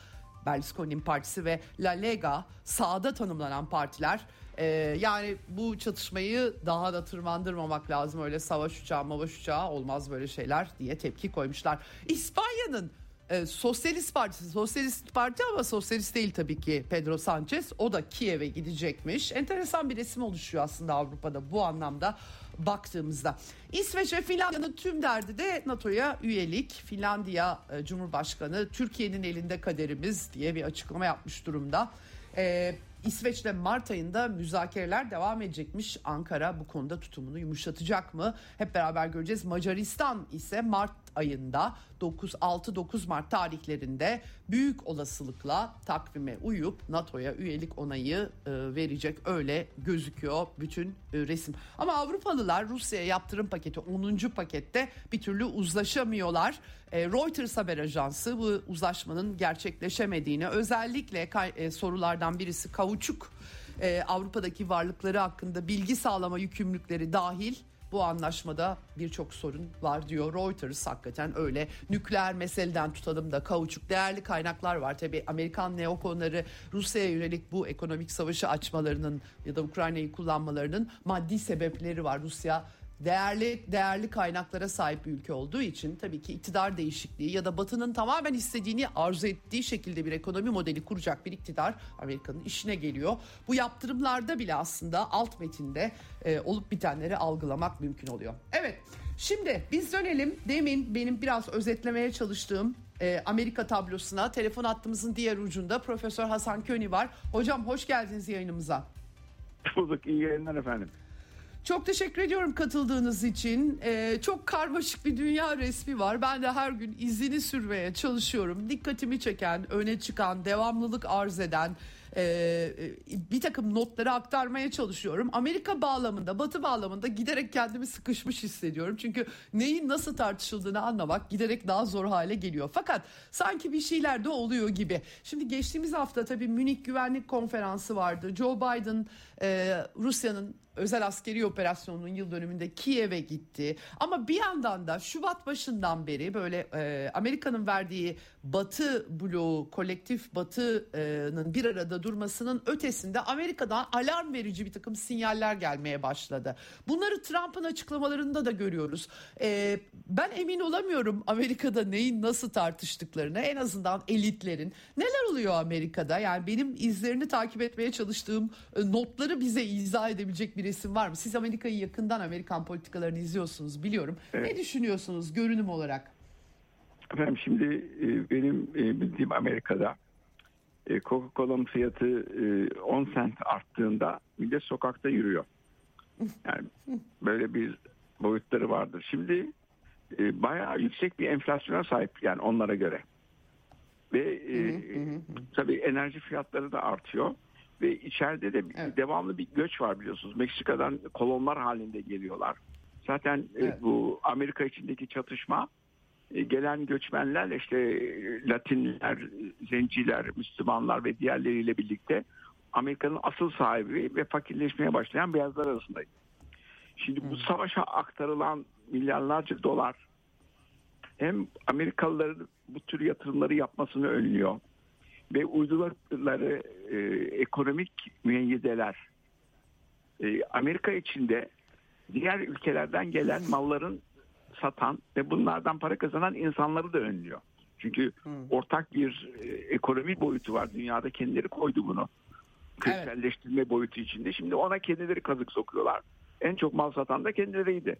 S2: Berlusconi'nin partisi ve La Lega sağda tanımlanan partiler ee, yani bu çatışmayı daha da tırmandırmamak lazım öyle savaş uçağı mavaş uçağı olmaz böyle şeyler diye tepki koymuşlar. İspanya'nın e, Sosyalist Partisi, Sosyalist Parti ama sosyalist değil tabii ki Pedro Sanchez. O da Kiev'e gidecekmiş. Enteresan bir resim oluşuyor aslında Avrupa'da bu anlamda baktığımızda. İsveç ve Finlandiya'nın tüm derdi de NATO'ya üyelik. Finlandiya e, Cumhurbaşkanı Türkiye'nin elinde kaderimiz diye bir açıklama yapmış durumda. Ee, İsveç'te Mart ayında müzakereler devam edecekmiş. Ankara bu konuda tutumunu yumuşatacak mı? Hep beraber göreceğiz. Macaristan ise Mart ayında 9 6-9 Mart tarihlerinde büyük olasılıkla takvime uyup NATO'ya üyelik onayı e, verecek öyle gözüküyor bütün e, resim. Ama Avrupalılar Rusya'ya yaptırım paketi 10. pakette bir türlü uzlaşamıyorlar. E, Reuters haber ajansı bu uzlaşmanın gerçekleşemediğini özellikle sorulardan birisi kauçuk e, Avrupa'daki varlıkları hakkında bilgi sağlama yükümlülükleri dahil bu anlaşmada birçok sorun var diyor Reuters hakikaten öyle. Nükleer meseleden tutalım da kauçuk değerli kaynaklar var. Tabi Amerikan neokonları Rusya'ya yönelik bu ekonomik savaşı açmalarının ya da Ukrayna'yı kullanmalarının maddi sebepleri var. Rusya değerli değerli kaynaklara sahip bir ülke olduğu için tabii ki iktidar değişikliği ya da Batı'nın tamamen istediğini arzu ettiği şekilde bir ekonomi modeli kuracak bir iktidar Amerika'nın işine geliyor. Bu yaptırımlarda bile aslında alt metinde e, olup bitenleri algılamak mümkün oluyor. Evet şimdi biz dönelim demin benim biraz özetlemeye çalıştığım e, Amerika tablosuna telefon hattımızın diğer ucunda Profesör Hasan Köni var. Hocam hoş geldiniz yayınımıza.
S3: Hoş bulduk iyi yayınlar efendim.
S2: Çok teşekkür ediyorum katıldığınız için. Ee, çok karmaşık bir dünya resmi var. Ben de her gün izini sürmeye çalışıyorum. Dikkatimi çeken, öne çıkan, devamlılık arz eden e, bir takım notları aktarmaya çalışıyorum. Amerika bağlamında, Batı bağlamında giderek kendimi sıkışmış hissediyorum. Çünkü neyin nasıl tartışıldığını anlamak giderek daha zor hale geliyor. Fakat sanki bir şeyler de oluyor gibi. Şimdi geçtiğimiz hafta tabii Münih Güvenlik Konferansı vardı. Joe Biden e, Rusya'nın özel askeri operasyonunun yıl dönümünde Kiev'e gitti. Ama bir yandan da Şubat başından beri böyle e, Amerika'nın verdiği Batı bloğu, kolektif Batı'nın bir arada durmasının ötesinde Amerika'dan alarm verici bir takım sinyaller gelmeye başladı. Bunları Trump'ın açıklamalarında da görüyoruz. E, ben emin olamıyorum Amerika'da neyin nasıl tartıştıklarını en azından elitlerin. Neler oluyor Amerika'da? Yani benim izlerini takip etmeye çalıştığım e, notları bize izah edebilecek bir resim var mı? Siz Amerika'yı yakından Amerikan politikalarını izliyorsunuz biliyorum. Evet. Ne düşünüyorsunuz görünüm olarak?
S3: Efendim şimdi e, benim e, bildiğim Amerika'da e, Coca-Cola'nın fiyatı 10 sent arttığında millet sokakta yürüyor. Yani böyle bir boyutları vardır. Şimdi bayağı yüksek bir enflasyona sahip yani onlara göre. Ve tabii enerji fiyatları da artıyor. Ve içeride de evet. devamlı bir göç var biliyorsunuz. Meksika'dan kolonlar halinde geliyorlar. Zaten evet. bu Amerika içindeki çatışma e, gelen göçmenler işte e, Latinler, Zenciler, Müslümanlar ve diğerleriyle birlikte Amerika'nın asıl sahibi ve fakirleşmeye başlayan beyazlar arasındaydı. Şimdi bu savaşa aktarılan milyarlarca dolar hem Amerikalıların bu tür yatırımları yapmasını önlüyor ve uydurdukları e, ekonomik müeyyideler e, Amerika içinde diğer ülkelerden gelen malların satan ve bunlardan para kazanan insanları da önlüyor. Çünkü hmm. ortak bir e, ekonomik boyutu var. Dünyada kendileri koydu bunu. Küreselleştirme evet. boyutu içinde. Şimdi ona kendileri kazık sokuyorlar. En çok mal satan da kendileriydi.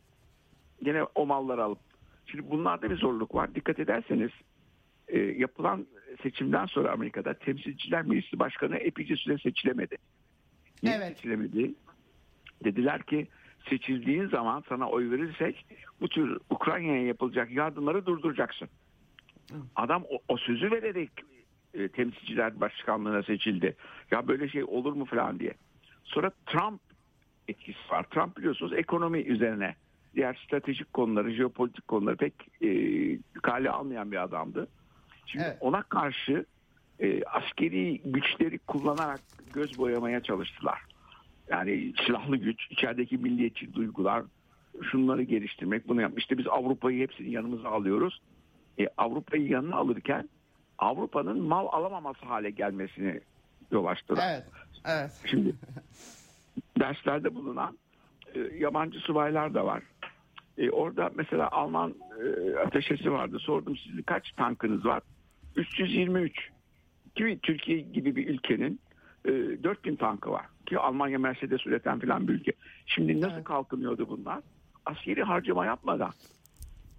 S3: Yine o malları alıp. Şimdi bunlarda bir zorluk var. Dikkat ederseniz e, yapılan seçimden sonra Amerika'da temsilciler meclisi başkanı epeyce süre seçilemedi. Niye evet. seçilemedi? Dediler ki seçildiğin zaman sana oy verirsek bu tür Ukrayna'ya yapılacak yardımları durduracaksın. Adam o, o sözü vererek e, temsilciler başkanlığına seçildi. Ya böyle şey olur mu falan diye. Sonra Trump etkisi var. Trump biliyorsunuz ekonomi üzerine diğer stratejik konuları, jeopolitik konuları pek e, kale almayan bir adamdı. Şimdi
S2: Evet.
S3: ona karşı e, askeri güçleri kullanarak göz boyamaya çalıştılar. Yani silahlı güç, içerideki milliyetçi duygular, şunları geliştirmek, bunu yapmış. İşte biz Avrupa'yı hepsini yanımıza alıyoruz. E, Avrupa'yı yanına alırken Avrupa'nın mal alamaması hale gelmesini yol açtılar.
S2: Evet. Evet.
S3: Şimdi derslerde bulunan e, yabancı subaylar da var. E, orada mesela Alman e, ateşesi vardı. Sordum sizin kaç tankınız var? 323. Ki Türkiye gibi bir ülkenin e, 4000 tankı var. Ki Almanya Mercedes üreten filan bir ülke. Şimdi nasıl
S2: Evet.
S3: kalkınıyordu bunlar? Askeri harcama yapmadan.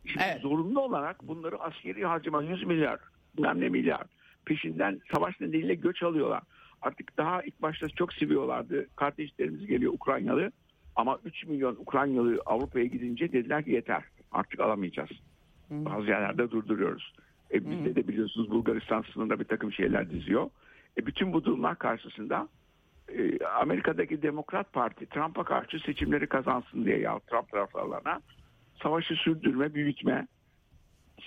S3: Şimdi
S2: Evet.
S3: zorunlu olarak bunları askeri harcama 100 milyar, bilmem ne milyar peşinden savaş nedeniyle göç alıyorlar. Artık daha ilk başta çok seviyorlardı. Kardeşlerimiz geliyor Ukraynalı. Ama 3 milyon Ukraynalı Avrupa'ya gidince dediler ki yeter artık alamayacağız. Bazı yerlerde durduruyoruz. E bizde de biliyorsunuz Bulgaristan sınırında bir takım şeyler diziyor. E bütün bu durumlar karşısında e, Amerika'daki Demokrat Parti Trump'a karşı seçimleri kazansın diye ya Trump taraftarlarına savaşı sürdürme, büyütme.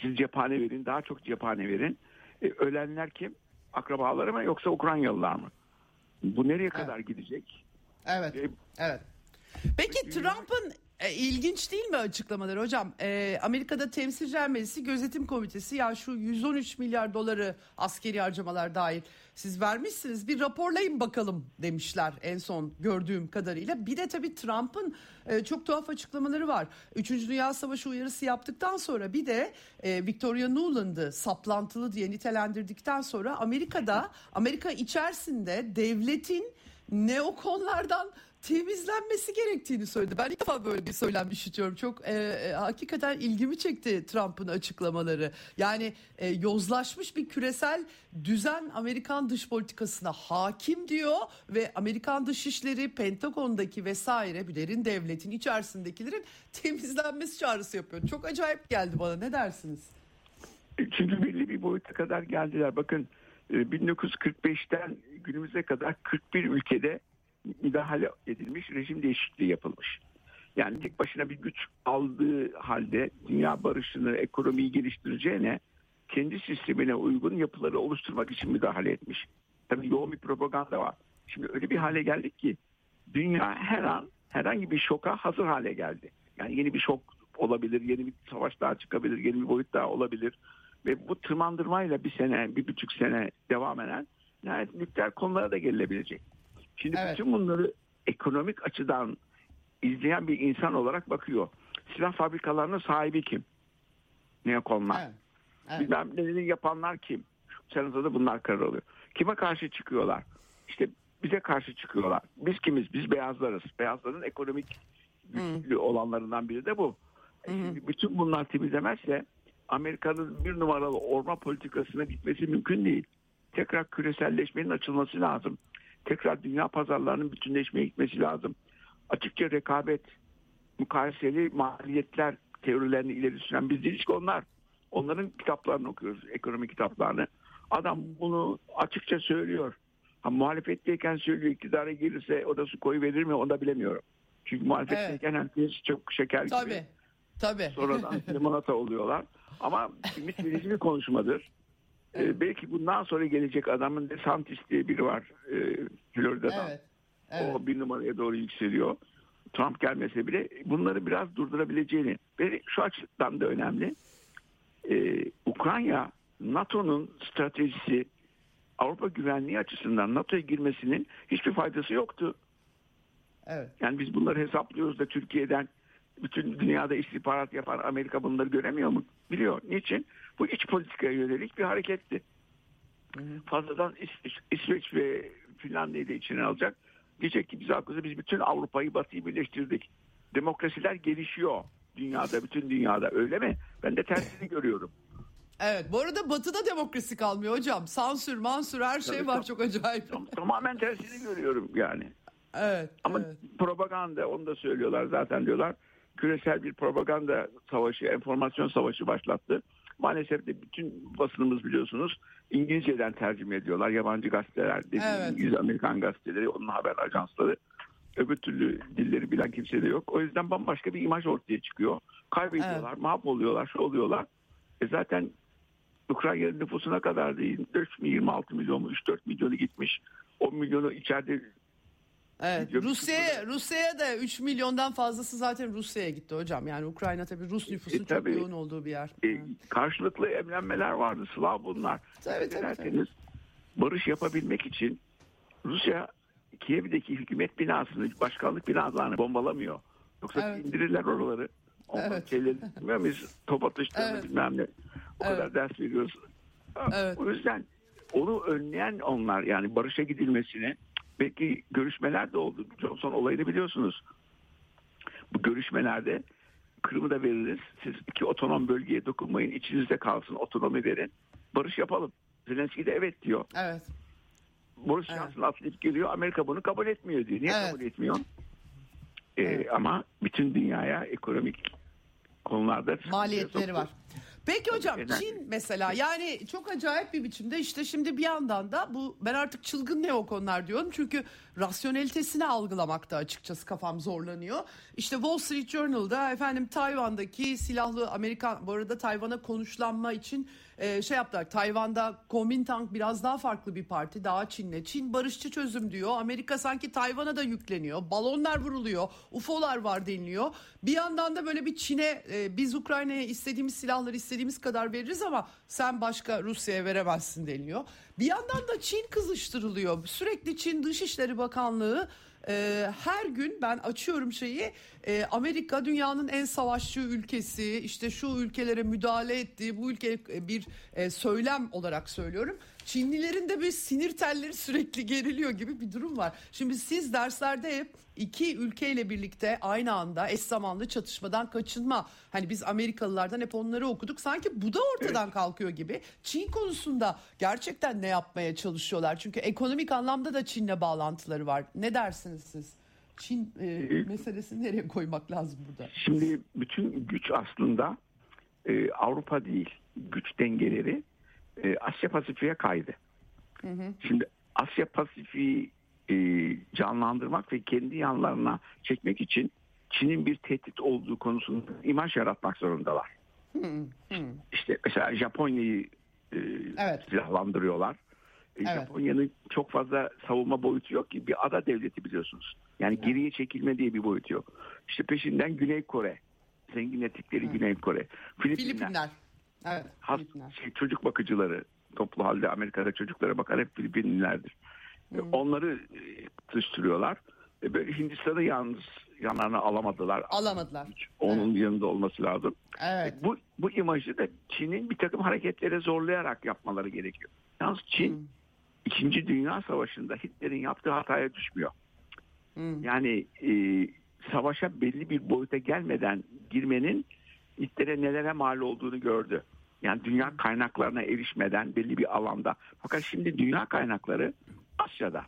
S3: Siz cephane verin, daha çok cephane verin. E, ölenler kim? Akrabaları mı yoksa Ukraynalılar mı? Bu nereye kadar gidecek?
S2: Evet.
S3: E,
S2: Evet. Peki Trump'ın e, ilginç değil mi açıklamaları hocam? E, Amerika'da Temsilciler Meclisi Gözetim Komitesi ya şu 113 milyar doları askeri harcamalar dahil siz vermişsiniz bir raporlayın bakalım demişler en son gördüğüm kadarıyla. Bir de tabii Trump'ın e, çok tuhaf açıklamaları var. Üçüncü Dünya Savaşı uyarısı yaptıktan sonra bir de e, Victoria Nuland'ı saplantılı diye nitelendirdikten sonra Amerika'da Amerika içerisinde devletin neokonlardan temizlenmesi gerektiğini söyledi. Ben ilk defa böyle bir söylem işitiyorum. Çok e, e, hakikaten ilgimi çekti Trump'ın açıklamaları. Yani e, yozlaşmış bir küresel düzen Amerikan dış politikasına hakim diyor ve Amerikan dışişleri, Pentagon'daki vesaire derin devletin içerisindekilerin temizlenmesi çağrısı yapıyor. Çok acayip geldi bana. Ne dersiniz?
S3: Çünkü belli bir boyuta kadar geldiler. Bakın e, 1945'ten günümüze kadar 41 ülkede müdahale edilmiş, rejim değişikliği yapılmış. Yani tek başına bir güç aldığı halde dünya barışını, ekonomiyi geliştireceğine kendi sistemine uygun yapıları oluşturmak için müdahale etmiş. Tabii yoğun bir propaganda var. Şimdi öyle bir hale geldik ki dünya her an herhangi bir şoka hazır hale geldi. Yani yeni bir şok olabilir, yeni bir savaş daha çıkabilir, yeni bir boyut daha olabilir. Ve bu tırmandırmayla bir sene, bir buçuk sene devam eden nihayet nükleer konulara da gelinebilecek. Şimdi
S2: Evet.
S3: bütün bunları ekonomik açıdan izleyen bir insan olarak bakıyor. Silah fabrikalarının sahibi kim? Neokonlar.
S2: Evet. Evet.
S3: Bilmem neleri yapanlar kim? Senatoda da bunlar karar alıyor. Kime karşı çıkıyorlar? İşte bize karşı çıkıyorlar. Biz kimiz? Biz beyazlarız. Beyazların ekonomik güçlü olanlarından biri de bu. E Şimdi bütün bunlar temizlemezse Amerika'nın bir numaralı orma politikasına gitmesi mümkün değil. Tekrar küreselleşmenin açılması lazım. Tekrar dünya pazarlarının bütünleşmeye gitmesi lazım. Açıkça rekabet, mukayeseli maliyetler teorilerini ileri süren biz değiliz ki onlar. Onların kitaplarını okuyoruz, ekonomi kitaplarını. Adam bunu açıkça söylüyor. Ha, muhalefetteyken söylüyor, iktidara gelirse o da su koyu verir mi onu da bilemiyorum. Çünkü muhalefetteyken herkes çok şeker gibi.
S2: Tabii. Tabii.
S3: Sonradan limonata oluyorlar. Ama ümit verici bir konuşmadır. Ee, belki bundan sonra gelecek adamın DeSantis diye biri var e, Florida'dan.
S2: Evet. Evet.
S3: O bir numaraya doğru yükseliyor. Trump gelmese bile bunları biraz durdurabileceğini. Ve şu açıdan da önemli. Ee, Ukrayna NATO'nun stratejisi Avrupa güvenliği açısından NATO'ya girmesinin hiçbir faydası yoktu.
S2: Evet.
S3: Yani biz bunları hesaplıyoruz da Türkiye'den bütün dünyada istihbarat yapan Amerika bunları göremiyor mu? Biliyor. Niçin? Bu iç politikaya yönelik bir hareketti. Fazladan İs- İsveç ve Finlandiya'yı da içine alacak. Diyecek ki biz hakkında biz bütün Avrupa'yı Batı'yı birleştirdik. Demokrasiler gelişiyor dünyada, bütün dünyada. Öyle mi? Ben de tersini görüyorum.
S2: Evet. Bu arada Batı'da demokrasi kalmıyor hocam. Sansür, mansür her şey
S3: Tabii,
S2: var.
S3: tabii.
S2: Çok acayip.
S3: Tam- Tamamen tersini görüyorum yani.
S2: Evet.
S3: Ama
S2: evet.
S3: propaganda onu da söylüyorlar zaten diyorlar. Küresel bir propaganda savaşı, enformasyon savaşı başlattı. Maalesef de bütün basınımız biliyorsunuz İngilizceden tercüme ediyorlar. Yabancı gazeteler,
S2: Evet.
S3: İngiliz Amerikan gazeteleri, onun haber ajansları. Öbür türlü dilleri bilen kimse de yok. O yüzden bambaşka bir imaj ortaya çıkıyor. Kaybediyorlar, mahvoluyorlar, şu oluyorlar. E zaten Ukrayna'nın nüfusuna kadar değil. 3 mi 26 milyon mu 3-4 milyonu gitmiş. 10 milyonu içeride
S2: Evet. Rusya'ya. Rusya'ya da 3 milyondan fazlası zaten Rusya'ya gitti hocam. Yani Ukrayna tabii Rus nüfusun
S3: E,
S2: çok
S3: tabii.
S2: yoğun olduğu bir yer.
S3: e, karşılıklı evlenmeler vardı. Slav bunlar.
S2: Tabii, tabii,
S3: Dilerseniz barış yapabilmek için Rusya Kiev'deki hükümet binasını, başkanlık binalarını bombalamıyor. Yoksa
S2: Evet.
S3: indirirler oraları. Ondan
S2: Evet.
S3: şeyleri bilmiyor muyuz? Top atışlarını
S2: Evet.
S3: bilmem ne. O
S2: Evet.
S3: kadar ders veriyoruz.
S2: Evet.
S3: O yüzden onu önleyen onlar yani barışa gidilmesini belki görüşmeler de oldu. Johnson olayını biliyorsunuz. Bu görüşmelerde Kırım'ı da veririz. Siz iki otonom bölgeye dokunmayın. içinizde kalsın. Otonomi verin. Barış yapalım. Zelenski de evet diyor.
S2: Evet.
S3: Boris
S2: Evet.
S3: Johnson atlayıp geliyor. Amerika bunu kabul etmiyor diyor. Niye
S2: Evet.
S3: kabul etmiyor? Ee,
S2: Evet.
S3: Ama bütün dünyaya ekonomik konularda
S2: maliyetleri var. Peki hocam
S3: Enerji.
S2: Çin mesela yani çok acayip bir biçimde işte şimdi bir yandan da bu ben artık çılgın ne o konular diyorum çünkü rasyonelitesini algılamakta açıkçası kafam zorlanıyor. İşte Wall Street Journal'da efendim Tayvan'daki silahlı Amerikan bu arada Tayvan'a konuşlanma için e, şey yaptılar. Tayvan'da Kuomintang biraz daha farklı bir parti daha Çin'le. Çin barışçı çözüm diyor. Amerika sanki Tayvan'a da yükleniyor. Balonlar vuruluyor. UFO'lar var deniliyor. Bir yandan da böyle bir Çin'e e, biz Ukrayna'ya istediğimiz silahları istediğimiz kadar veririz ama sen başka Rusya'ya veremezsin deniliyor. Bir yandan da Çin kızıştırılıyor. Sürekli Çin Dışişleri Bakanlığı e, her gün ben açıyorum şeyi e, Amerika dünyanın en savaşçı ülkesi işte şu ülkelere müdahale ettiği bu ülke e, bir söylem olarak söylüyorum. Çinlilerin de bir sinir telleri sürekli geriliyor gibi bir durum var. Şimdi siz derslerde hep iki ülkeyle birlikte aynı anda eş zamanlı çatışmadan kaçınma. Hani biz Amerikalılardan hep onları okuduk. Sanki bu da ortadan kalkıyor gibi. Çin konusunda gerçekten ne yapmaya çalışıyorlar? Çünkü ekonomik anlamda da Çin'le bağlantıları var. Ne dersiniz siz? Çin e, meselesini nereye koymak lazım burada?
S3: Şimdi bütün güç aslında e, Avrupa değil. Güç dengeleri e, Asya Pasifik'e kaydı. Şimdi Asya Pasifik'i e, canlandırmak ve kendi yanlarına çekmek için Çin'in bir tehdit olduğu konusunda imaj yaratmak zorundalar. İşte mesela Japonya'yı e,
S2: Evet.
S3: silahlandırıyorlar. E,
S2: Evet.
S3: Japonya'nın çok fazla savunma boyutu yok ki. Bir ada devleti biliyorsunuz. Yani geriye çekilme diye bir boyutu yok. İşte peşinden Güney Kore. Zenginlettikleri Güney Kore. Filipinler.
S2: Filipinler. Evet.
S3: Has-
S2: Filipinler.
S3: şey, çocuk bakıcıları toplu halde Amerika'da çocuklara bakar hep Filipinlilerdir. E, Onları e, kızıştırıyorlar. E, böyle Hindistan'ı yalnız yanlarına alamadılar.
S2: Alamadılar.
S3: Onun yanında olması lazım.
S2: Evet.
S3: E, Bu, bu imajı da Çin'in bir takım hareketlere zorlayarak yapmaları gerekiyor. Yalnız Çin İkinci Dünya Savaşı'nda Hitler'in yaptığı hataya düşmüyor.
S2: Hmm.
S3: Yani e, savaşa belli bir boyuta gelmeden girmenin Hitler'e nelere mal olduğunu gördü. Yani dünya kaynaklarına erişmeden belli bir alanda. Fakat şimdi dünya kaynakları Asya'da.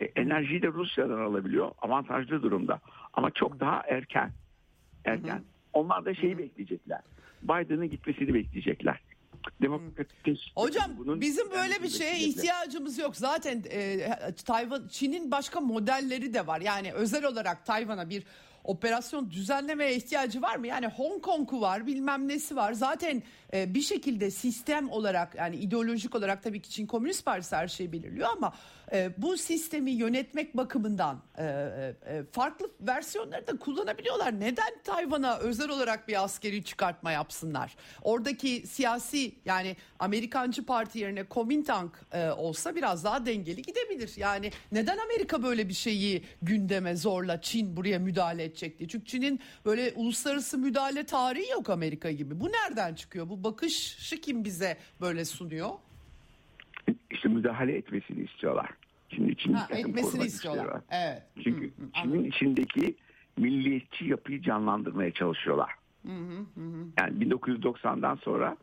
S3: E, enerjiyi de Rusya'dan alabiliyor. Avantajlı durumda. Ama çok daha erken. Erken. Onlar da şeyi bekleyecekler. Biden'ın gitmesini bekleyecekler. Demokratik
S2: Hocam
S3: bunun
S2: bizim böyle bir şeye ihtiyacımız yok. Zaten e, Tayvan Çin'in başka modelleri de var. Yani özel olarak Tayvan'a bir operasyon düzenlemeye ihtiyacı var mı? Yani Hong Kong'u var, bilmem nesi var. Zaten e, bir şekilde sistem olarak yani ideolojik olarak tabii ki Çin Komünist Partisi her şeyi belirliyor ama e, bu sistemi yönetmek bakımından e, e, farklı versiyonları da kullanabiliyorlar. Neden Tayvan'a özel olarak bir askeri çıkartma yapsınlar? Oradaki siyasi yani Amerikancı parti yerine Kuomintang e, olsa biraz daha dengeli gidebilir. Yani neden Amerika böyle bir şeyi gündeme zorla Çin buraya müdahale edecekti? Çünkü Çin'in böyle uluslararası müdahale tarihi yok Amerika gibi. Bu nereden çıkıyor? Bu bakışı kim bize böyle sunuyor?
S3: Müdahale etmesini istiyorlar. Şimdi Çin
S2: Ha,
S3: bir takım
S2: etmesini istiyorlar.
S3: var.
S2: Evet.
S3: Çünkü
S2: Hı, hı,
S3: Çin'in içindeki milliyetçi yapıyı canlandırmaya çalışıyorlar. Yani 1990'dan sonra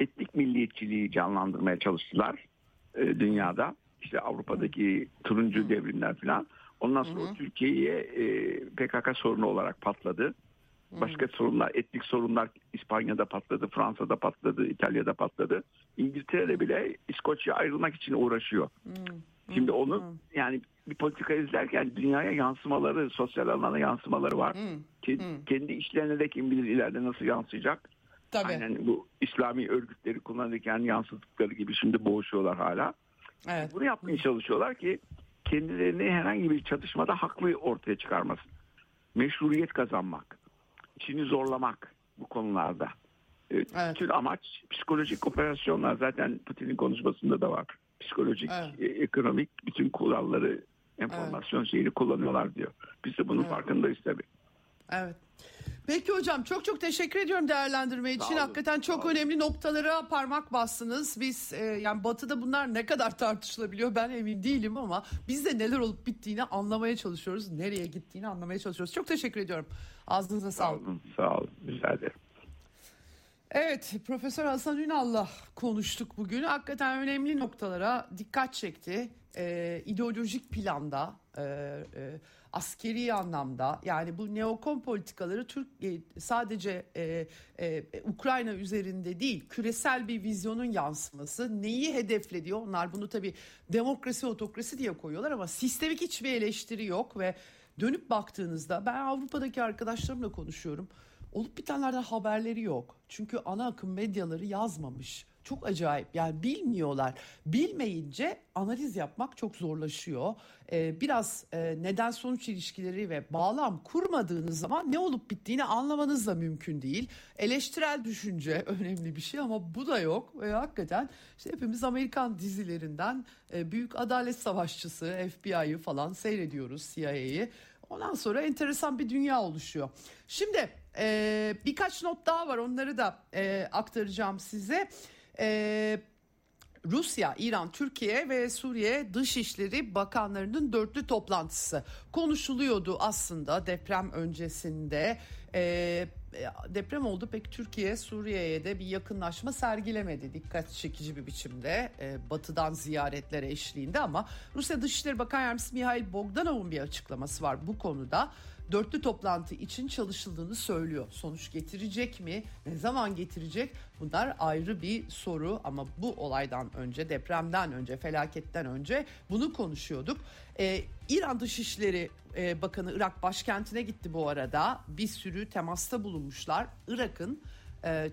S3: etnik milliyetçiliği canlandırmaya çalıştılar e, dünyada. İşte Avrupa'daki turuncu devrimler falan. Ondan sonra Türkiye'ye e, PKK sorunu olarak patladı. Başka sorunlar, etnik sorunlar İspanya'da patladı, Fransa'da patladı, İtalya'da patladı. İngiltere bile İskoçya ayrılmak için uğraşıyor. Şimdi onu yani bir politika izlerken dünyaya yansımaları, sosyal alana yansımaları var. Ki, Kendi işlerine de kim bilir ileride nasıl yansıyacak.
S2: Tabii.
S3: Aynen bu İslami örgütleri kullanırken yansıttıkları gibi şimdi boğuşuyorlar hala.
S2: Evet.
S3: Bunu yapmaya çalışıyorlar ki kendilerini herhangi bir çatışmada haklı ortaya çıkarmasın. Meşruiyet kazanmak, içini zorlamak bu konularda. Evet,
S2: Evet.
S3: Bütün amaç psikolojik operasyonlar zaten Putin'in konuşmasında da var. Psikolojik,
S2: Evet.
S3: e, ekonomik bütün kuralları, enformasyon şeyini kullanıyorlar diyor. Biz de bunun
S2: Evet.
S3: farkındayız tabii.
S2: Evet. Peki hocam çok çok teşekkür ediyorum değerlendirme için.
S3: olun,
S2: Hakikaten çok
S3: sağ olun.
S2: önemli noktalara parmak bastınız. Biz e, yani batıda bunlar ne kadar tartışılabiliyor ben emin değilim ama biz de neler olup bittiğini anlamaya çalışıyoruz. Nereye gittiğini anlamaya çalışıyoruz. Çok teşekkür ediyorum. Ağzınıza
S3: Sağ
S2: sağlık.
S3: olun, sağ olun. Rica ederim.
S2: Evet, Profesör Hasan Ünal'la konuştuk bugün. Hakikaten önemli noktalara dikkat çekti. Ee, ideolojik planda, e, e, askeri anlamda yani bu neokon politikaları Türk e, sadece e, e, Ukrayna üzerinde değil, küresel bir vizyonun yansıması. Neyi hedeflediyor? Onlar bunu tabii demokrasi, otokrasi diye koyuyorlar ama sistemik hiçbir eleştiri yok ve dönüp baktığınızda ben Avrupa'daki arkadaşlarımla konuşuyorum. Olup bitenlerden haberleri yok. Çünkü ana akım medyaları yazmamış. Çok acayip yani bilmiyorlar. Bilmeyince analiz yapmak çok zorlaşıyor. Ee, biraz e, neden sonuç ilişkileri ve bağlam kurmadığınız zaman ne olup bittiğini anlamanız da mümkün değil. Eleştirel düşünce önemli bir şey ama bu da yok. Ve hakikaten işte hepimiz Amerikan dizilerinden e, büyük adalet savaşçısı FBI'yı falan seyrediyoruz CIA'yı. Ondan sonra enteresan bir dünya oluşuyor. Şimdi e, birkaç not daha var onları da e, aktaracağım size. E, Rusya, İran, Türkiye ve Suriye Dışişleri Bakanlarının dörtlü toplantısı konuşuluyordu aslında deprem öncesinde. Ee, deprem oldu pek Türkiye Suriye'ye de bir yakınlaşma sergilemedi dikkat çekici bir biçimde e, batıdan ziyaretlere eşliğinde ama Rusya Dışişleri Bakan Yardımcısı Mihail Bogdanov'un bir açıklaması var bu konuda dörtlü toplantı için çalışıldığını söylüyor. Sonuç getirecek mi? Ne zaman getirecek? Bunlar ayrı bir soru ama bu olaydan önce, depremden önce, felaketten önce bunu konuşuyorduk. Ee, İran Dışişleri e, Bakanı Irak başkentine gitti bu arada. Bir sürü temasta bulunmuşlar. Irak'ın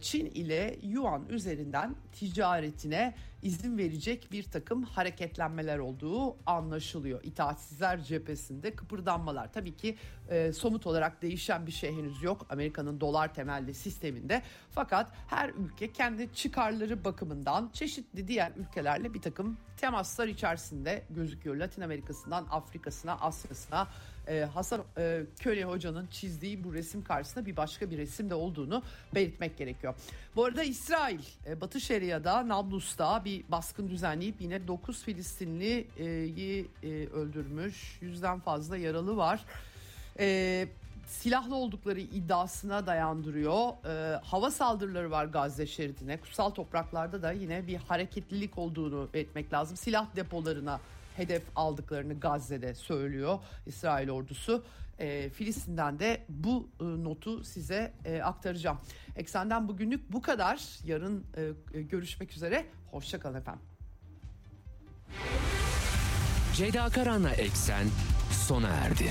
S2: Çin ile Yuan üzerinden ticaretine izin verecek bir takım hareketlenmeler olduğu anlaşılıyor. İtaatsizler cephesinde kıpırdanmalar. Tabii ki e, somut olarak değişen bir şey henüz yok Amerika'nın dolar temelli sisteminde. Fakat her ülke kendi çıkarları bakımından çeşitli diğer ülkelerle bir takım temaslar içerisinde gözüküyor. Latin Amerika'sından Afrika'sına, Asya'sına e, Hasan e, Köle Hoca'nın çizdiği bu resim karşısında bir başka bir resim de olduğunu belirtmek gerekiyor. Bu arada İsrail e, Batı Şeria'da Nablus'ta bir baskın düzenleyip yine 9 Filistinli'yi e, öldürmüş. Yüzden fazla yaralı var. E, silahlı oldukları iddiasına dayandırıyor. E, hava saldırıları var Gazze şeridine. Kutsal topraklarda da yine bir hareketlilik olduğunu belirtmek lazım. Silah depolarına hedef aldıklarını Gazze'de söylüyor İsrail ordusu. E, Filistin'den de bu e, notu size e, aktaracağım. Eksenden bugünlük bu kadar. Yarın e, görüşmek üzere. Hoşçakalın efendim.
S1: Ceyda Karan'la Eksen sona erdi.